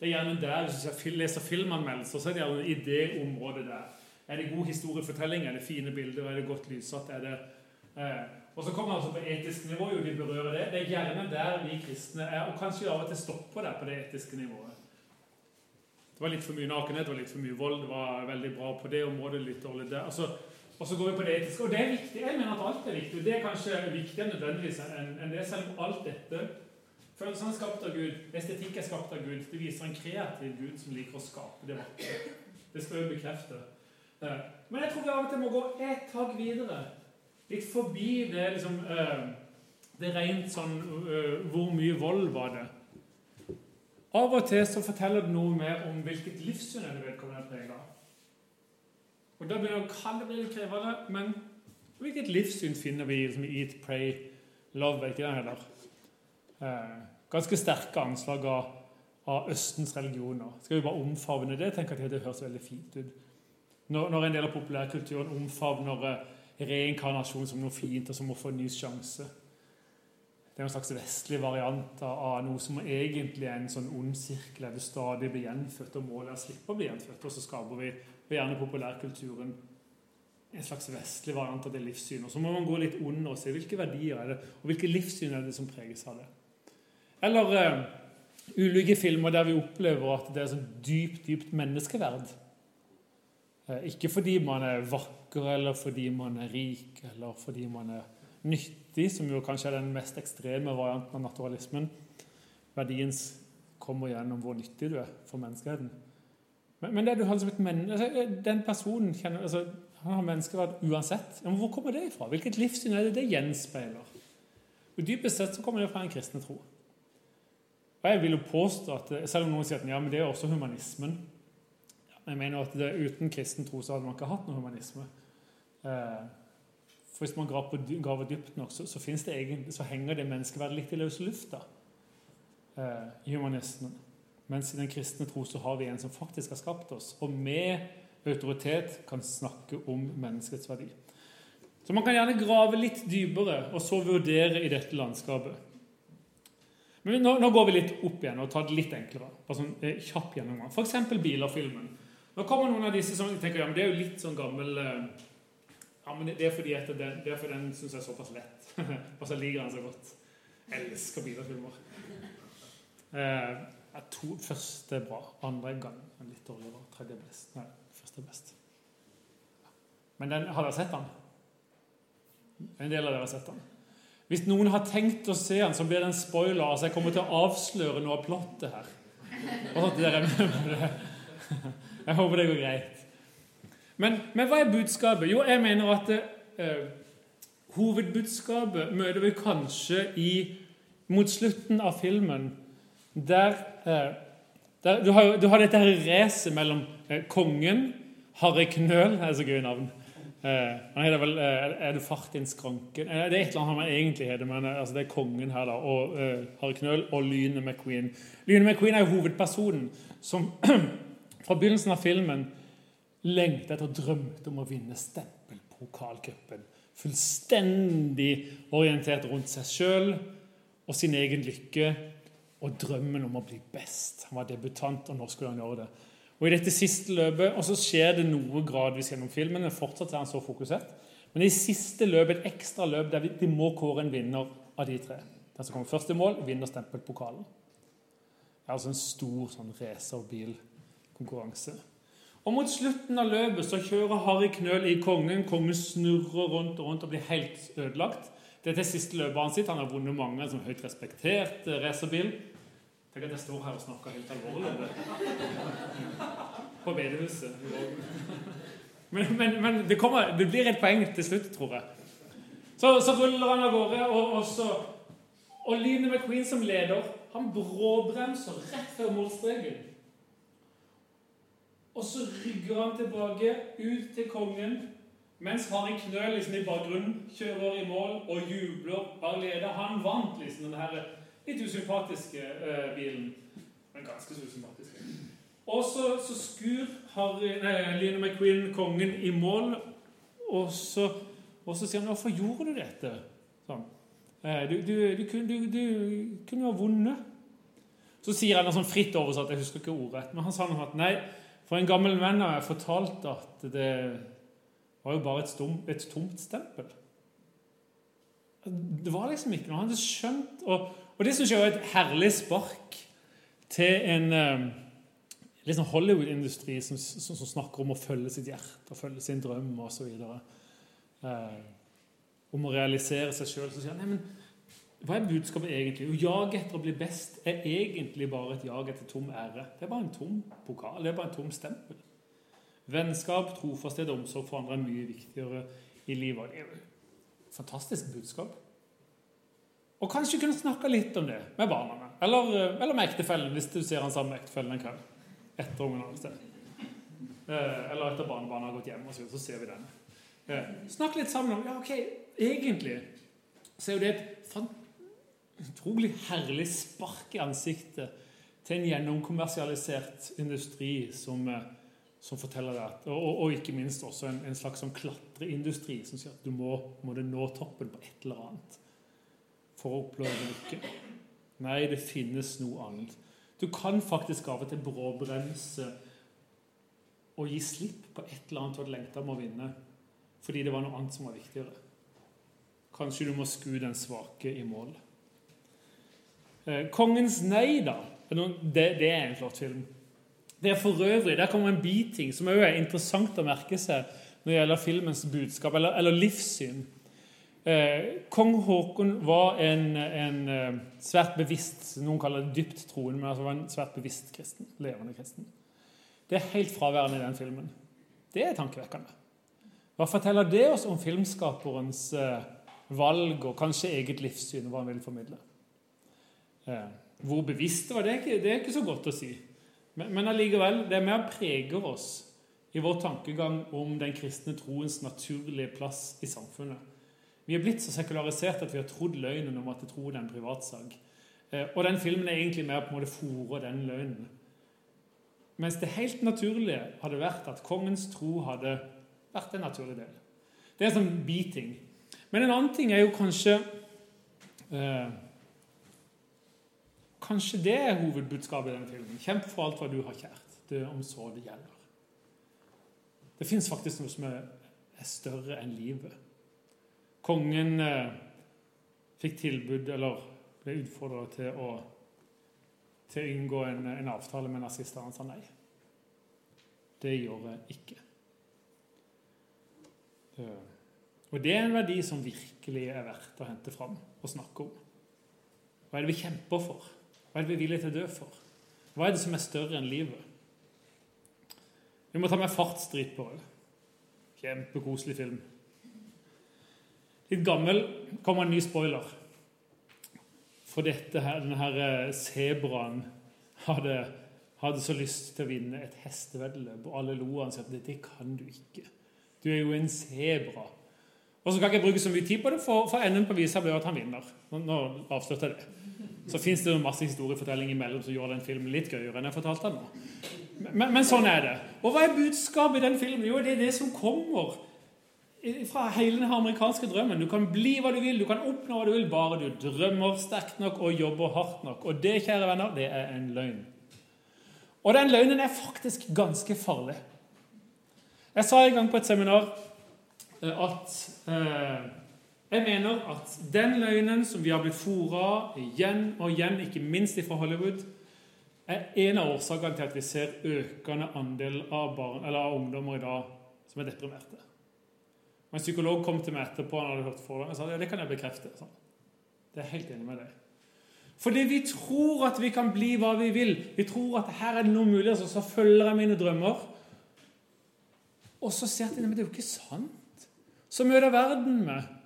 Det er gjerne der, Hvis du leser filmanmeldelser, så er det gjerne i det området der. Er det god historiefortelling? Er det fine bilder? Er det godt lyssatt? Er det, eh, og så kommer altså på etisk nivå, jo vi berører det. Det er gjerne der vi kristne er, og kanskje av og til stopper der på det etiske nivået. Det var litt for mye nakenhet, det var litt for mye vold, det var veldig bra på det området, litt dårlig der. Altså, og så går vi på det etiske. Og det er viktig. Jeg mener at alt er viktig. Det er kanskje viktigere nødvendigvis enn det, selv om alt dette Følelsene er skapt av Gud. Estetikk er skapt av Gud. Det viser en kreativ Gud som liker å skape det vakre. Det skal vi bekrefte. Men jeg tror vi av og til må gå ett hakk videre. Litt forbi det liksom eh, Det rent sånn eh, Hvor mye vold var det? Av og til så forteller det noe mer om hvilket livssyn en vedkommende er prega av. Og Da blir det, kan det litt krevende, men hvilket livssyn finner vi liksom, Eat, Pray, Love? ikke det heller? Eh, ganske sterke anslag av, av, Østens religioner. Skal vi bare omfavne det? tenker at Det høres veldig fint ut. Når, når en del av populærkulturen omfavner eh, reinkarnasjon som noe fint, og som å få en ny sjanse. Det er en slags vestlig variant av noe som egentlig er en sånn ond sirkel der du stadig blir gjenfødt, og målet er å slippe å bli gjenfødt. Og så skaper vi og gjerne populærkulturen en slags vestlig variant av det livssynet. Og så må man gå litt under og se hvilke verdier er det, og hvilke livssyn er det som preges av det. Eller uh, ulike filmer der vi opplever at det er sånn dypt, dypt menneskeverd. Uh, ikke fordi man er vakker, eller fordi man er rik, eller fordi man er nyttig, som jo kanskje er den mest ekstreme varianten av naturalismen. Verdien kommer gjennom hvor nyttig du er for menneskeheten. Men, men det du som et menneske, altså, den personen kjenner, altså, han har menneskeverd uansett. Men hvor kommer det ifra? Hvilket livssyn er det det gjenspeiler? Og Dypest sett så kommer det fra en kristne tro. Og jeg vil jo påstå at, Selv om noen sier at ja, men det er også humanismen Jeg mener at det, uten kristen tro så hadde man ikke hatt noe humanisme. Eh, for Hvis man graver dypt nok, så, så, det egentlig, så henger det menneskeverdet litt i løse lufta eh, i humanismen. Mens i den kristne tro så har vi en som faktisk har skapt oss, og med autoritet kan snakke om menneskets verdi. Så man kan gjerne grave litt dypere og så vurdere i dette landskapet. Men nå, nå går vi litt opp igjen og tar det litt enklere. Bare sånn eh, kjapp gjennomgang. F.eks. bilerfilmen. Nå kommer noen av disse som tenker ja, men det er jo litt sånn gammel eh, ja, men Det er fordi at den, det den syns jeg er såpass lett. *laughs* og så liker han så godt. Jeg elsker bilfilmer. Eh, to, første er bra. Andre gang litt dårligere. Tredje er best. Nei, første er best. Men den, har dere sett den? En del av dere har sett den. Hvis noen har tenkt å se den, så blir det en spoiler. altså Jeg kommer til å avsløre noe av plottet her. Jeg håper det går greit. Men, men, hva er budskapet? Jo, jeg mener at eh, hovedbudskapet møter vi kanskje i, mot slutten av filmen, der, eh, der du, har, du, har, dette racet mellom eh, kongen Harry Knøl er så gøy navn. Eh, han heter vel eh, Er det Fartinskranken? Eh, det er et eller annet han egentlig heter, men altså, det er kongen her, da. Og Harry Knøl og Lyne McQueen. Lyne McQueen er jo hovedpersonen som *clears throat* fra begynnelsen av filmen lengtet etter og drømte om å vinne stempelpokalcupen. Fullstendig orientert rundt seg sjøl og sin egen lykke og drømmen om å bli best. Han var debutant, og nå skulle han gjøre det. Og i dette siste løpet, og så skjer det noe gradvis gjennom filmen, men fortsatt er han så fokusert. Men i siste løpet, et ekstra løp der vi, må kåre en vinner av de tre. Den som kommer først i mål, vinner stempelpokalen. Det er altså en stor sånn racerbilkonkurranse. Og Mot slutten av løpet så kjører Harry Knøl i Kongen. Kongen snurrer rundt og rundt og blir helt ødelagt. Dette er siste løpet han sitt. Han har vunnet mange som høyt respektert racerbil. Tenk at jeg står her og snakker helt alvorlig om det. På bedehuset. Men, men, men det, kommer, det, blir et poeng til slutt, tror jeg. Så, så ruller han av gårde, og, og, så, og Line McQueen som leder, han bråbremser rett før målstreken. Og så rygger han tilbake, ut til kongen, mens Harry Knøl liksom i bakgrunnen kjører i mål og jubler. Bare leder. Han vant liksom den her litt usympatiske uh, bilen. Men ganske så usympatisk. Og så, så skur Harry, nei, Line McQueen kongen i mål, og så, og så sier han 'Hvorfor gjorde du dette?' Sånn. Eh, du, du, du, du, kunne jo ha vunnet. Så sier han sånn fritt oversatt, jeg husker ikke ordrett, men han sa noe at nei, for en gammel venn har jeg fortalt at det var jo bare et, stum, et tomt stempel. Det var liksom ikke noe. Han hadde skjønt og og det syns jeg er et herlig spark til en liksom Hollywood-industri som, som, som, snakker om å følge sitt hjerte følge sin drøm osv. Eh, om å realisere seg sjøl. Så sier han nei, men hva er budskapet egentlig? Å jage etter å bli best er egentlig bare et jag etter tom ære. Det er bare en tom pokal. Det er bare en tom stempel. Vennskap, trofasthet og omsorg for andre er mye viktigere i livet. Det er fantastisk budskap. Og kanskje kunne snakke litt om det med barna. Eller, eh, eller med ektefellen, hvis du ser han sammen med ektefellen en kveld. Etter ungen har sted. Eh, eller etter barnebarnet har gått hjem, og så, så ser vi den. Eh, snakk litt sammen om Ja, ok, egentlig så er jo det et utrolig herlig spark i ansiktet til en gjennomkommersialisert industri som, som forteller det. Og, og, ikke minst også en, en slags sånn klatreindustri som sier at du må, må nå toppen på et eller annet for å oppleve lykke. Nei, det finnes noe annet. Du kan faktisk av og til bråbremse og gi slipp på et eller annet du hadde lengta med å vinne, fordi det var noe annet som var viktigere. Kanskje du må skue den svake i mål. Eh, 'Kongens nei', da. Det, det, er en flott film. Det er for øvrig, Der kommer en biting som også er interessant å merke seg når det gjelder filmens budskap, eller, eller livssyn. Eh, Kong Haakon var en, en, eh, svært bevisst Noen kaller det dypt troende, men altså var en svært bevisst kristen. Levende kristen. Det er helt fraværende i den filmen. Det er tankevekkende. Hva forteller det oss om filmskaperens eh, valg og kanskje eget livssyn? hva han vil formidle? Hvor bevisst det var, det er ikke, det er ikke så godt å si. Men, men allikevel, det er med å prege oss i vår tankegang om den kristne troens naturlige plass i samfunnet. Vi er blitt så sekularisert at vi har trodd løgnen om at troen er en privatsak. Eh, og den filmen er egentlig mer på en måte fòre den løgnen. Mens det helt naturlige hadde vært at kongens tro hadde vært en naturlig del. Det er en sånn biting. Men en annen ting er jo kanskje eh, Kanskje det er hovedbudskapet i denne filmen. Kjemp for alt hva du har kjært. Det er om så det gjelder. Det fins faktisk noe som er, større enn livet. Kongen eh, fikk tilbud, eller ble utfordra til å til å inngå en, en avtale med nazistene. Han sa nei. Det gjorde jeg ikke. Og det er en verdi som virkelig er verdt å hente fram og snakke om. Hva er det vi kjemper for? Hva er det vi er villige til å dø for? Hva er det som er større enn livet? Vi må ta med fartsstrid på det. Kjempekoselig film. Litt gammel kommer en ny spoiler. For dette her, denne her eh, sebraen hadde, hadde, så lyst til å vinne et hesteveddeløp, og alle lo han sa at det kan du ikke. Du er jo en sebra. Og så kan jeg ikke bruke så mye tid på det, for, for enden på visa blir at han vinner. Nå, nå avslutter jeg det. Så fins det masse historiefortelling imellom som gjør den filmen litt gøyere enn jeg fortalte den nå. Men, men, sånn er det. Og hva er budskapet i den filmen? Jo, det er det som kommer fra hele den amerikanske drømmen. Du kan bli hva du vil, du kan oppnå hva du vil, bare du drømmer sterkt nok og jobber hardt nok. Og det, kjære venner, det er en løgn. Og den løgnen er faktisk ganske farlig. Jeg sa en gang på et seminar eh, at eh, jeg mener at den løgnen som vi har blitt fora igjen og igjen, ikke minst fra Hollywood, er en av årsakene til at vi ser økende andel av, barn, av ungdommer i dag som er deprimerte. Og En psykolog kom til meg etterpå han hadde hørt foredrag, og sa ja, det kan jeg bekrefte. Sånn. Det er helt enig med deg. Fordi vi tror at vi kan bli hva vi vil. Vi tror at her er det noen muligheter, så følger jeg mine drømmer. Og så ser jeg at det er jo ikke sant. Så møter verden med.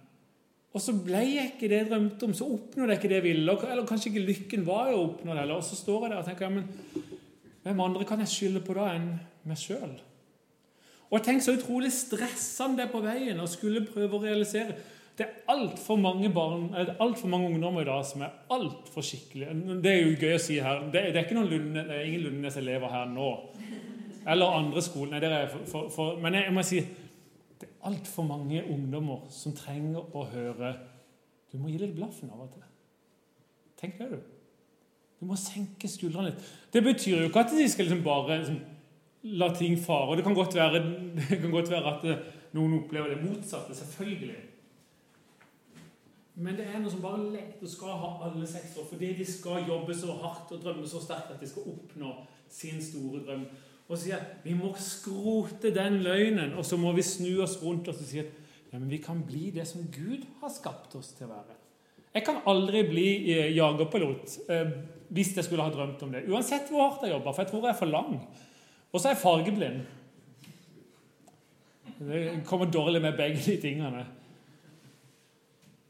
Og så ble jeg ikke det jeg drømte om, så oppnådde jeg ikke det jeg ville. Eller kanskje ikke lykken var å oppnå det. Eller, og så står jeg der og tenker ja, men hvem andre kan jeg skylde på da enn meg sjøl? Og tenk så utrolig stressende det er på veien å skulle prøve å realisere. Det er altfor mange barn, alt for mange ungdommer i dag som er altfor skikkelige. Det er jo gøy å si her. Det, det er ikke noen Lunde, det er ingen Lundenes-elever her nå. Eller andre skoler. Nei, det for, for, for, men jeg, jeg må si det er altfor mange ungdommer som trenger å høre Du må gi litt blaffen av og til. Tenk det, du. Du må senke skuldrene litt. Det betyr jo ikke at de skal liksom bare liksom, la ting fare. Det kan godt være, *laughs* kan godt være at eh, noen opplever det motsatte. Selvfølgelig. Men det er noe som bare lett og skal ha alle seks år, fordi de skal jobbe så hardt og drømme så sterkt at de skal oppnå sin store drøm. Og sier at vi må skrote den løgnen, og så må vi snu oss rundt og si at ja, vi kan bli det som Gud har skapt oss til å være. Jeg kan aldri bli eh, jagerpilot eh, hvis jeg skulle ha drømt om det. Uansett hvor hardt jeg jobber, for jeg tror jeg er for lang. Og så er jeg fargeblind. Det kommer dårlig med begge de tingene.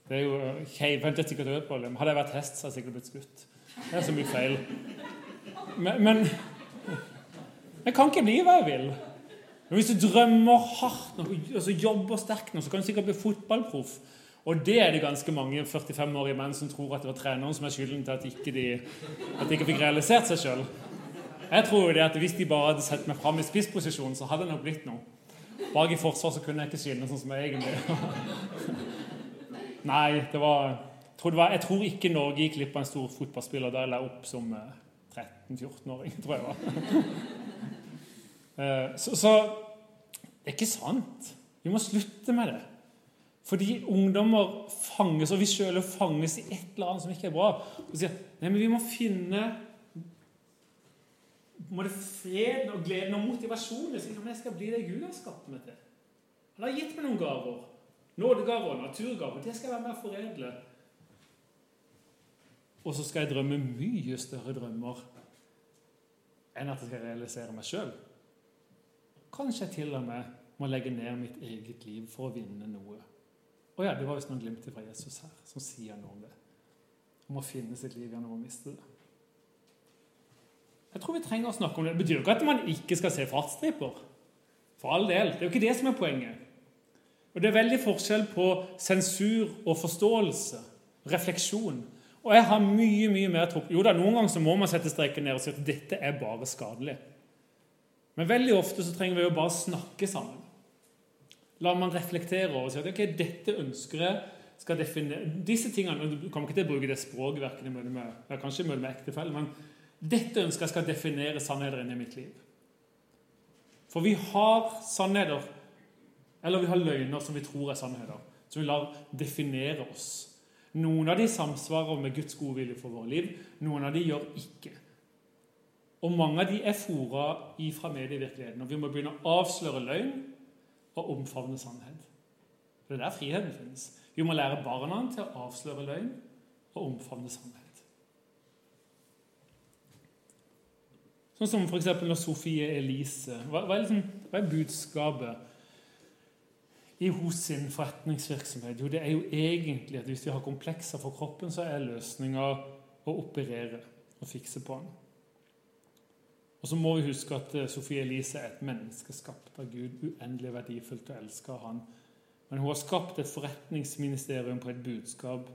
Det er jo keivhendt et sikkert dem. Hadde jeg vært hest, så hadde jeg sikkert blitt skutt. Det er så mye feil. Men, men jeg kan ikke bli hva jeg vil. Men hvis du drømmer hardt nok, altså jobber sterkt nok, så kan du sikkert bli fotballproff. Og det er det ganske mange 45-årige menn som tror at det var treneren som er skylden til at ikke de, at de ikke fikk realisert seg sjøl. Jeg tror jo det at Hvis de bare hadde sett meg fram i spissposisjon, så hadde det nok blitt noe. Bak i forsvar så kunne jeg ikke skinne sånn som jeg egentlig Nei, det var, tror, det var, jeg tror ikke Norge gikk glipp av en stor fotballspiller da jeg la opp som 13-14-åring, eh, tror jeg var. Eh, så, så det er ikke sant. Vi må slutte med det. Fordi ungdommer fanges, og vi sjøl fanges i et eller annet som ikke er bra. Og sier nei, men vi må finne må det freden og gleden og motivasjonen så jeg skal bli det Gud har skapt meg til. Han har gitt meg noen gaver. Nådegaver, naturgaver. Det skal jeg være med å foredle. Og så skal jeg drømme mye større drømmer enn at jeg skal realisere meg sjøl. Kanskje jeg til og med må legge ned mitt eget liv for å vinne noe. Å ja, det var visst noen glimt fra Jesus her som sier noe om det. Om å finne sitt liv gjennom å miste det. Jeg tror vi trenger å snakke om det. Det betyr jo ikke at man ikke skal se fartsstriper. For all del. Det er jo ikke det som er poenget. Og Det er veldig forskjell på sensur og forståelse, refleksjon. Og jeg har mye mye mer tro Jo da, Noen ganger så må man sette streken ned og si at dette er bare skadelig. Men veldig ofte så trenger vi jo bare snakke sammen. La man reflektere og si at ok, dette ønsker jeg skal definere Disse tingene, Du kommer ikke til å bruke det språket verken i møte med, ja, kanskje i med ektefelle, men dette ønsker jeg skal definere sannheter inni mitt liv. For vi har sannheter, eller vi har løgner som vi tror er sannheter, som vi lar definere oss. Noen av de samsvarer med Guds gode vilje for våre liv, noen av de gjør ikke. Og mange av de er fora ifra medievirkeligheten. Og vi må begynne å avsløre løgn og omfavne sannhet. Det er der friheten finnes. Vi må lære barna til å avsløre løgn og omfavne sannhet. Sånn som f.eks. når Sofie Elise Hva, hva, er, liksom, hva er budskapet i hos sin forretningsvirksomhet? Jo, det er jo egentlig at hvis vi har komplekser for kroppen, så er løsninga å operere og fikse på den. Og så må vi huske at eh, Sofie Elise er et menneske skapt av Gud, uendelig verdifullt og elska av Han. Men hun har skapt et forretningsministerium på et budskap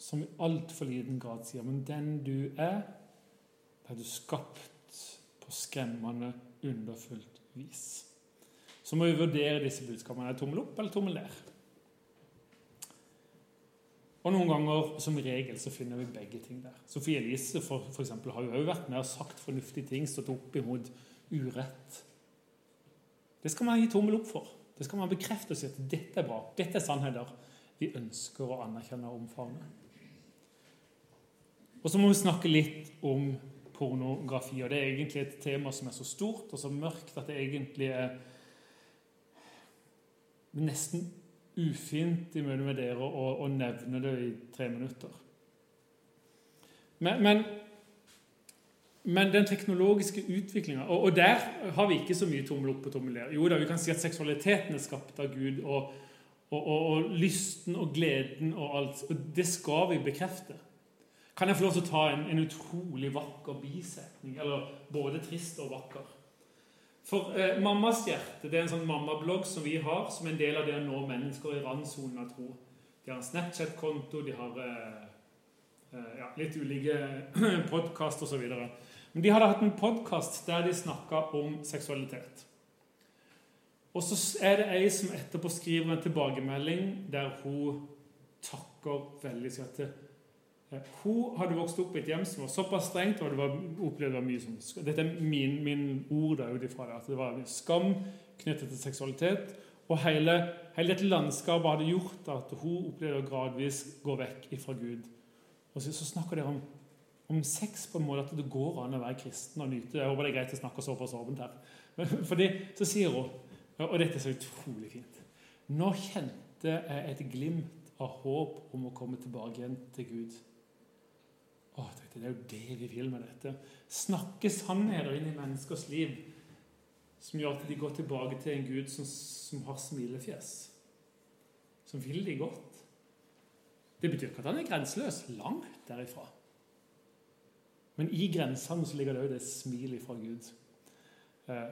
som i altfor liten grad sier Men den du er, er du skapt på skremmende, underfullt vis. Så må vi vurdere disse budskapene. Er det tommel opp eller tommel ned? Og noen ganger, som regel, så finner vi begge ting der. Sofie Elise for, for eksempel, har jo også vært med og sagt fornuftige ting, stått opp imot urett. Det skal man gi tommel opp for. Det skal man bekrefte og si at dette er bra. Dette er sannheter vi ønsker å anerkjenne og omfavne. Og så må vi snakke litt om pornografi. og Det er egentlig et tema som er så stort og så mørkt at det egentlig er nesten ufint i møte med dere å, å, nevne det i tre minutter. Men, men, men den teknologiske utviklinga og, og, der har vi ikke så mye tommel opp og tommel ned. Jo da, vi kan si at seksualiteten er skapt av Gud, og, og lysten og gleden og alt. Og det skal vi bekrefte. Kan jeg få lov til å ta en, en utrolig vakker bisetning? Eller både trist og vakker. For eh, Mammas hjerte det er en sånn mammablogg som vi har, som en del av det å nå mennesker i randsonen av tro. De har en Snapchat-konto, de har eh, eh ja, litt ulike *clears throat* podkast osv. Men de hadde hatt en podkast der de snakka om seksualitet. Og så er det ei som etterpå skriver en tilbakemelding der hun takker veldig til hun hadde vokst opp i et hjem som var såpass strengt, og det var, opplevde mye som Dette er min, min ord ut ifra det. At det var skam knyttet til seksualitet. Og hele, hele dette landskapet hadde gjort at hun opplevde å gradvis gå vekk ifra Gud. Og så, så snakker dere om, om, sex på en måte at det går an å være kristen og nyte Jeg håper det er greit å snakke såpass åpent her. *laughs* Fordi, så sier hun, og dette er så utrolig fint Nå kjente jeg et glimt av håp om å komme tilbake igjen til Gud. Å, det er jo det vi vil med dette. Snakke sannheter inn i menneskers liv som gjør at de går tilbake til en Gud som, som har smilefjes. Som vil de godt. Det betyr ikke at han er grenseløs. Langt derifra. Men i grensene så ligger det òg det smilet fra Gud. Eh,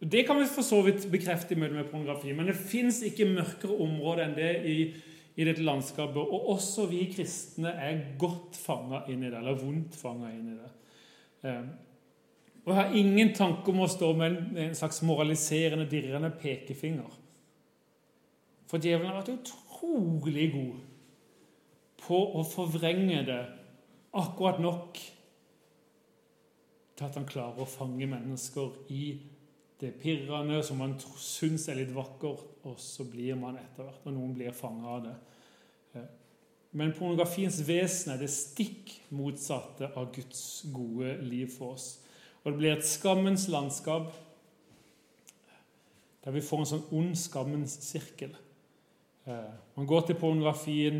det kan vi for så vidt bekrefte i møte med pornografi, men det fins ikke mørkere område enn det i i dette landskapet. Og også vi kristne er godt fanga inn i det, eller vondt fanga inn i det. Eh, og jeg har ingen tanke om å stå med en slags moraliserende, dirrende pekefinger. For djevelen har vært utrolig god på å forvrenge det akkurat nok til at han klarer å fange mennesker i det pirrende som man syns er litt vakkert, og så blir man etter hvert, og noen blir fanga av det. Men pornografiens vesen er det stikk motsatte av Guds gode liv for oss. Og det blir et skammens landskap der vi får en sånn ond skammens sirkel. Eh, man går til pornografien,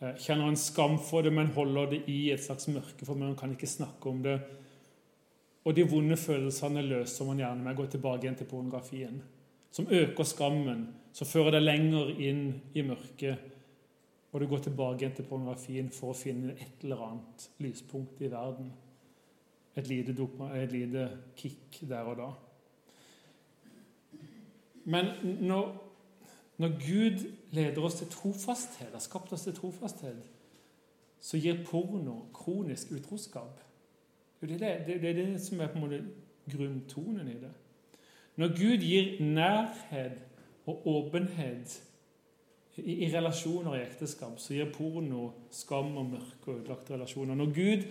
eh, kjenner en skam for det, men holder det i et slags mørke, for man kan ikke snakke om det. Og de vonde følelsene løser man gjerne med å gå tilbake igjen til pornografien. Som øker skammen, som fører deg lenger inn i mørket. Og du går tilbake til pornografien for å finne et eller annet lyspunkt i verden. Et lite, et lite kick der og da. Men når, når Gud leder oss til trofasthet, har skapt oss til trofasthet, så gir porno kronisk utroskap. Det er det, det, er det som er på en måte grunntonen i det. Når Gud gir nærhet og åpenhet i, i relasjoner og ekteskap, så gir porno skam og mørke og ødelagte relasjoner. Når Gud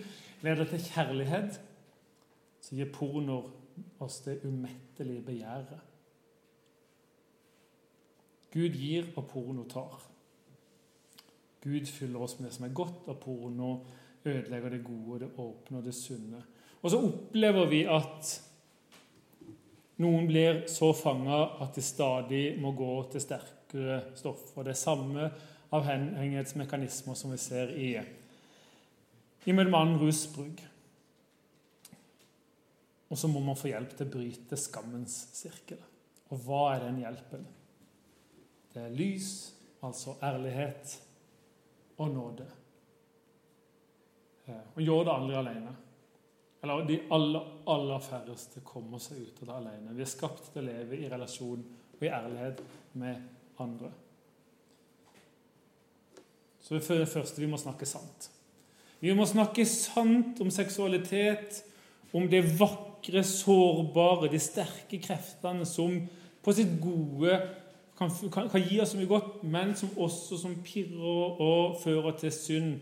leder til kjærlighet, så gir porno oss det umettelige begjæret. Gud gir, og porno tar. Gud fyller oss med det som er godt, og porno ødelegger det gode, det åpne og det sunne. Og så opplever vi at noen blir så fanga at de stadig må gå til sterkere Og Det er samme avhengighetsmekanismer som vi ser i, i mellom rusbruk. Og så må man få hjelp til å bryte skammens sirkel. Og hva er den hjelpen? Det er lys, altså ærlighet, og nåde. Og gjør det aldri alene. Eller de aller, aller færreste kommer seg ut av det alene. Vi er skapt til å leve i relasjon og i ærlighet med andre. Så for det første vi må snakke sant. Vi må snakke sant om seksualitet, om det vakre, sårbare, de sterke kreftene som på sitt gode kan, kan, kan gi oss så mye godt, men som også som pirrer og fører til synd.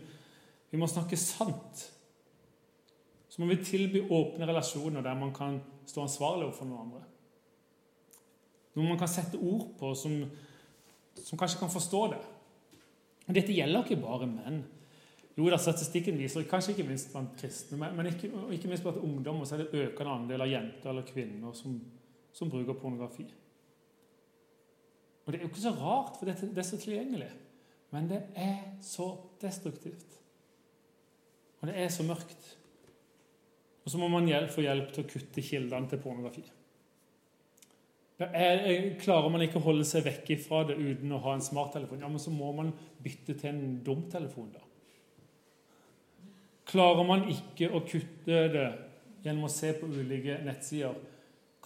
Vi må snakke sant så må vi tilby åpne relasjoner der man kan stå ansvarlig overfor noen andre. Noe man kan sette ord på, som, som kanskje kan forstå det. Og Dette gjelder ikke bare menn. Jo da, Statistikken viser, kanskje ikke minst blant kristne, men ikke, ikke minst blant ungdommer, så er det økende andel av jenter eller kvinner som, som bruker pornografi. Og Det er jo ikke så rart, for det er så tilgjengelig. Men det er så destruktivt. Og det er så mørkt. Og så må man få hjelp til å kutte kildene til pornografi. Er, klarer man ikke å holde seg vekk fra det uten å ha en smarttelefon, ja, men så må man bytte til en dumtelefon, da. Klarer man ikke å kutte det gjennom å se på ulike nettsider,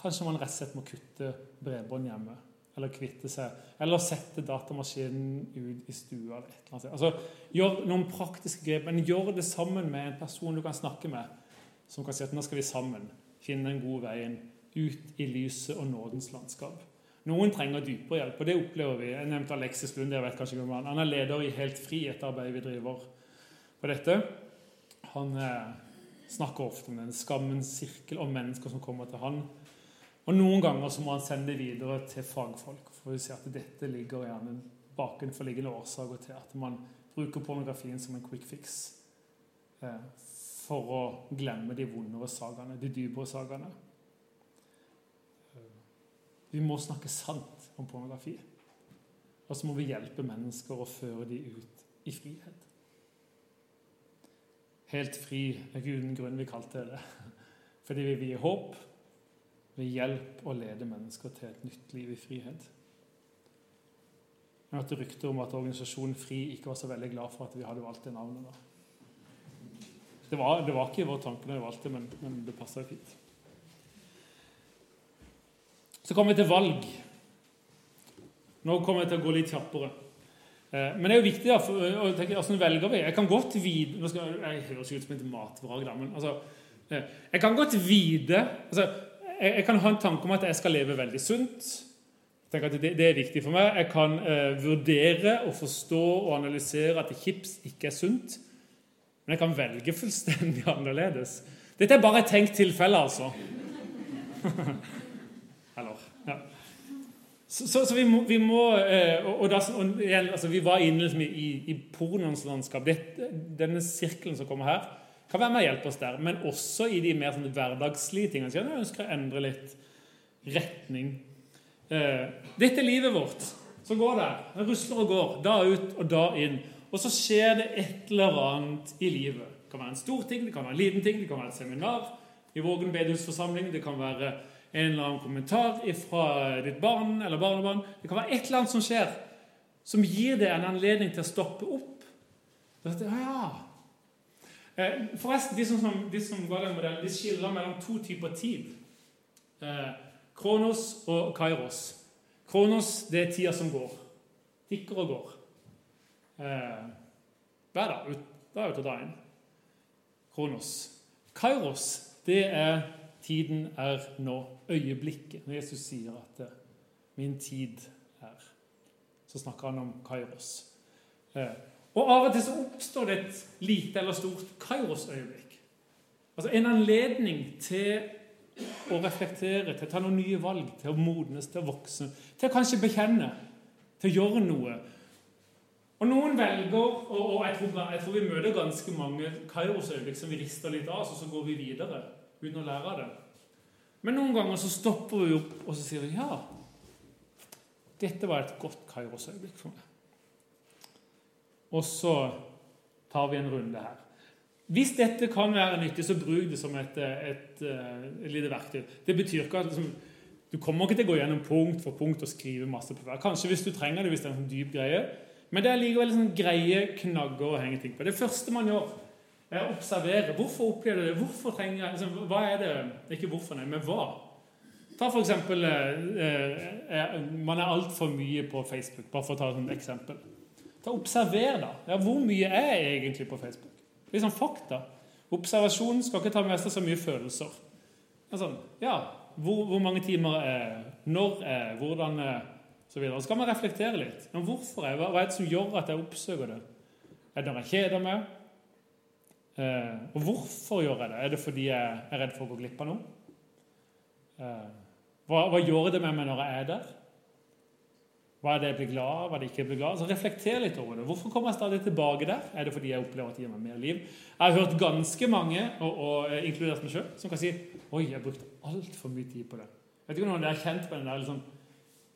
kanskje man rett og slett må kutte bredbånd hjemme. Eller kvitte seg. Eller sette datamaskinen ut i stua. eller et eller annet. Altså, Gjør noen praktiske grep, men gjør det sammen med en person du kan snakke med som kan si at nå skal vi sammen finne den gode veien ut i lyset og nådens landskap. Noen trenger dypere hjelp, og det opplever vi. Jeg nevnte Alexis Lund. jeg vet kanskje ikke hvem Han er leder i Helt Fri, et arbeid vi driver på dette. Han eh, snakker ofte om den skammens sirkel og mennesker som kommer til han. Og Noen ganger så må han sende det videre til fagfolk for vi ser at dette ligger gjerne bakenforliggende årsaker til at man bruker pornografien som en quick fix. Eh, for å glemme de vondere sagaene, de dypere sakene. Vi må snakke sant om pornografi. Og så må vi hjelpe mennesker å føre dem ut i frihet. Helt fri er uten grunn vi kalte det. *laughs* Fordi vi vil gi håp, ved hjelp og lede mennesker til et nytt liv i frihet. Jeg hørte rykter om at organisasjonen FRI ikke var så veldig glad for at vi hadde valgt det navnet. da. Det var, det var ikke vår tanke når vi valgte, men, men det passa fint. Så kommer vi til valg. Nå kommer jeg til å gå litt kjappere. Eh, men det er jo viktig å tenke hvordan velger vi. Jeg kan godt vite nå skal, Jeg høres ut som et matvrag, da, men altså, eh, jeg kan godt vite altså, jeg, jeg, kan ha en tanke om at jeg skal leve veldig sunt. Tenk at det, det er viktig for meg. Jeg kan eh, vurdere og forstå og analysere at chips ikke er sunt. Men jeg kan velge *laughs* fullstendig annerledes. Dette er bare et tenkt tilfelle, altså. *laughs* Så, så, så vi må, vi må eh, og, og, da, og altså, Vi var inne liksom, i, i pornoens landskap. Det, denne sirkelen som kommer her, kan være med å hjelpe oss der. Men også i de mer sånn, hverdagslige tingene. Så jeg ønsker å endre litt retning. Eh, dette er livet vårt. Så går det. Det rusler og går. Da ut og da inn. Og så skjer det et eller annet i livet. Det kan være en stor ting, det kan være en liten ting, det kan være et seminar i Vågen bedehusforsamling, det kan være en eller annen kommentar fra ditt barn eller barnebarn. Det kan være et eller annet som skjer, som gir deg en anledning til å stoppe opp ja. Eh, forresten, de som, de som ga den modellen, de skiller mellom to typer tid. Eh, kronos og kairos. Kronos det er tida som går. Tikker og går. Eh, hver dag. Ut, dag ut og dag inn. Kronos. Kairos det er tiden er nå. Øyeblikket. Når Jesus sier at eh, 'min tid er', så snakker han om kairos. Eh, og av og til så oppstår det et lite eller stort kairos-øyeblikk. Altså en anledning til å reflektere, til å ta noen nye valg, til å modnes, til å vokse, til å kanskje bekjenne, til å gjøre noe. Og noen velger, og, jeg, tror, jeg, tror, vi møter ganske mange kairos-øyeblikk som vi rister litt av, så går vi videre uten å lære det. Men noen ganger så stopper vi opp og så sier vi, ja, dette var et godt kairos-øyeblikk for meg. Og så tar vi en runde her. Hvis dette kan være nyttig, så bruk det som et, et, et, et lite verktøy. Det betyr ikke at liksom, du kommer ikke til å gå gjennom punkt for punkt og skrive masse på hver. Kanskje hvis du trenger det, hvis det er en sånn dyp greie. Men det er likevel sånn greie knagger å henge ting på. Det første man gjør, observere. Hvorfor opplever du det? Hvorfor trenger jeg, liksom, Hva er det Ikke hvorfor, nei, men hva? Ta for eksempel eh, eh, Man er altfor mye på Facebook, bare for å ta et eksempel. Ta Observer, da. Ja, hvor mye er jeg egentlig på Facebook? Litt sånn fakta. Observasjonen skal ikke ta med seg så mye følelser. Altså, ja, hvor, hvor, mange timer er Når er Hvordan er så videre. Så skal man reflektere litt. Men hvorfor er, hva, er det som gjør at jeg oppsøker det? Er det når jeg kjeder meg? Eh, og hvorfor gjør jeg det? Er det fordi jeg er redd for å gå glipp av noe? Eh, hva, hva gjør det med meg når jeg er der? Hva er det jeg blir glad av? Hva er det ikke jeg blir glad av? Så Reflekter litt over det. Hvorfor kommer jeg stadig tilbake der? Er det fordi jeg opplever at det gir meg mer liv? Jeg har hørt ganske mange, og, og eh, inkludert meg sjøl, som kan si Oi, jeg brukte altfor mye tid på det. Jeg vet ikke om noen har kjent på den der liksom,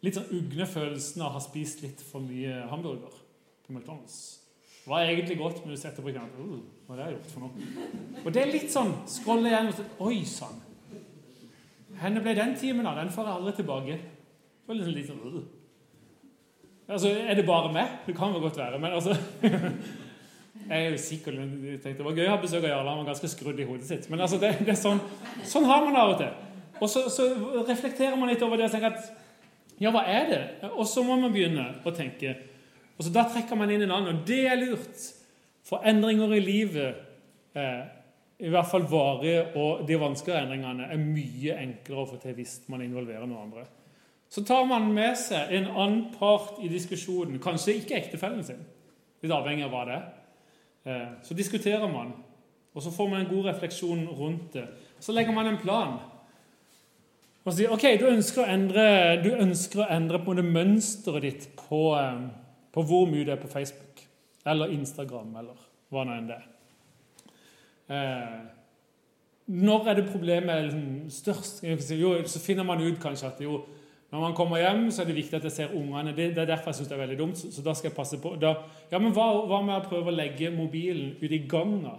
litt sånn ugne følelsen av å ha spist litt for mye hamburger på McDonald's. Det var egentlig godt, men du setter på knappen? uh, hva har jeg gjort for noe? Og det er litt sånn Scrolle igjen og sånn Oi sann. Henne ble den timen av? Den får jeg aldri tilbake. Det var litt sånn, uh. Altså, Er det bare meg? Det kan vel godt være. Men altså *laughs* Jeg er jo sikker jeg tenkte Det var gøy å ha besøk av Jarle. Han var ganske skrudd i hodet sitt. Men altså, det, det er sånn, sånn har man det av og til. Og så, så, reflekterer man litt over det og tenker at Ja, hva er det? Og så må man begynne å tenke. Og så Da trekker man inn en annen, og det er lurt. For endringer i livet, eh, i hvert fall varige og de vanskelige endringene, er mye enklere å få til hvis man involverer noen andre. Så tar man med seg en annen part i diskusjonen, kanskje ikke ektefellen sin, litt avhengig av hva det er. Eh, så diskuterer man, og så får man en god refleksjon rundt det. Så legger man en plan. Og sier ok, du ønsker å endre, du ønsker å endre på mønsteret ditt på, eh, på hvor mye det er på Facebook eller Instagram eller hva nå enn det. Eh, når er det problemet liksom størst? Jo, så finner man ut kanskje at jo, når man kommer hjem, så er det viktig at jeg ser ungene. Det, det er derfor jeg syns det er veldig dumt. Så, så, da skal jeg passe på. Da, ja, men hva, hva, med å prøve å legge mobilen ut i ganga?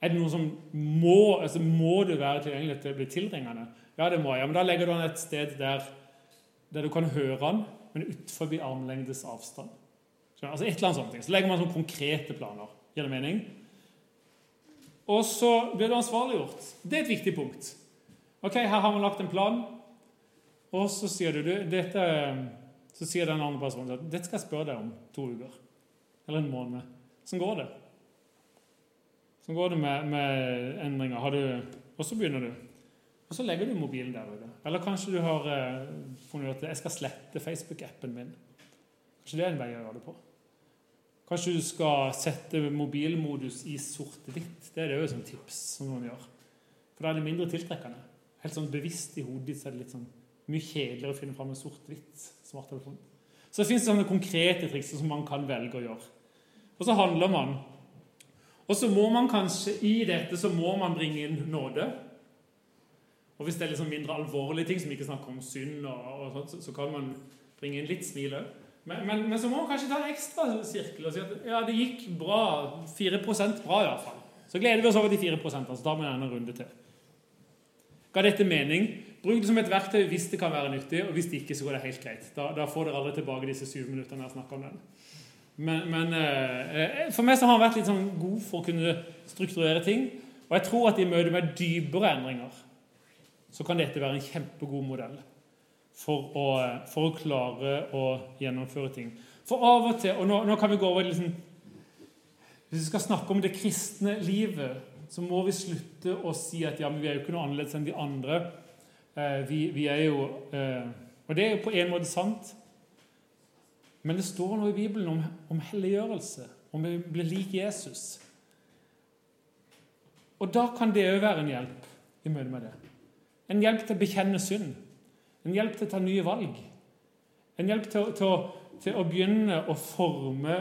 Er det noe som må altså Må du være tilgjengelig til å bli tilringende? Ja, det må jeg. Men da legger du den et sted der, der du kan høre den, men utenfor armlengdes avstand. Så, altså et eller annet sånt. Så legger man sånne konkrete planer. Gir det mening? Og så blir du ansvarliggjort. Det er et viktig punkt. Ok, Her har man lagt en plan. Og så sier du dette, så sier den andre personen at dette skal jeg spørre deg om to uker. Eller en måned. Sånn går det. Sånn går det med, med endringer. Du, og så begynner du. Og så legger du mobilen der ute. Eller kanskje du har eh, funnet ut at jeg skal slette Facebook-appen min. Kanskje det er en vei å gjøre det på. Kanskje du skal sette mobilmodus i sort-hvitt. Det er det jo et tips som noen gjør. For da er det mindre tiltrekkende. Helt sånn bevisst i hodet så er det litt sånn mye kjedeligere å finne fram en sort-hvitt smarttelefon. Så det fins sånne konkrete triks som man kan velge å gjøre. Og så handler man. Og så må man kanskje i dette så må man bringe inn nåde. Og hvis det er liksom mindre alvorlige ting, som ikke snakker om synd, og, og sånt, så kan man bringe inn litt smil òg. Men, men, men, så må man kanskje ta en ekstra sirkel og si at ja, det gikk bra. 4% bra, iallfall. Så gleder vi oss over de 4% så tar vi en runde til. Ga dette mening? Bruk det som et verktøy hvis det kan være nyttig, og hvis det ikke, så går det helt greit. Da, da får dere aldri tilbake disse syv minuttene jeg snakker om den. Men, men eh, for meg så har han vært litt sånn god for å kunne strukturere ting. Og jeg tror at i møte med dypere endringer så kan dette være en kjempegod modell for å, for å klare å gjennomføre ting. For av og til Og nå, nå kan vi gå over liksom, Hvis vi skal snakke om det kristne livet, så må vi slutte å si at ja, men vi er jo ikke noe annerledes enn de andre. Eh, vi, vi, er jo eh, Og det er jo på en måte sant. Men det står noe i Bibelen om, om helliggjørelse, om vi blir lik Jesus. Og da kan det òg være en hjelp i møte med det. En hjelp til å bekjenne synd. En hjelp til å ta nye valg. En hjelp til, til, til å begynne å forme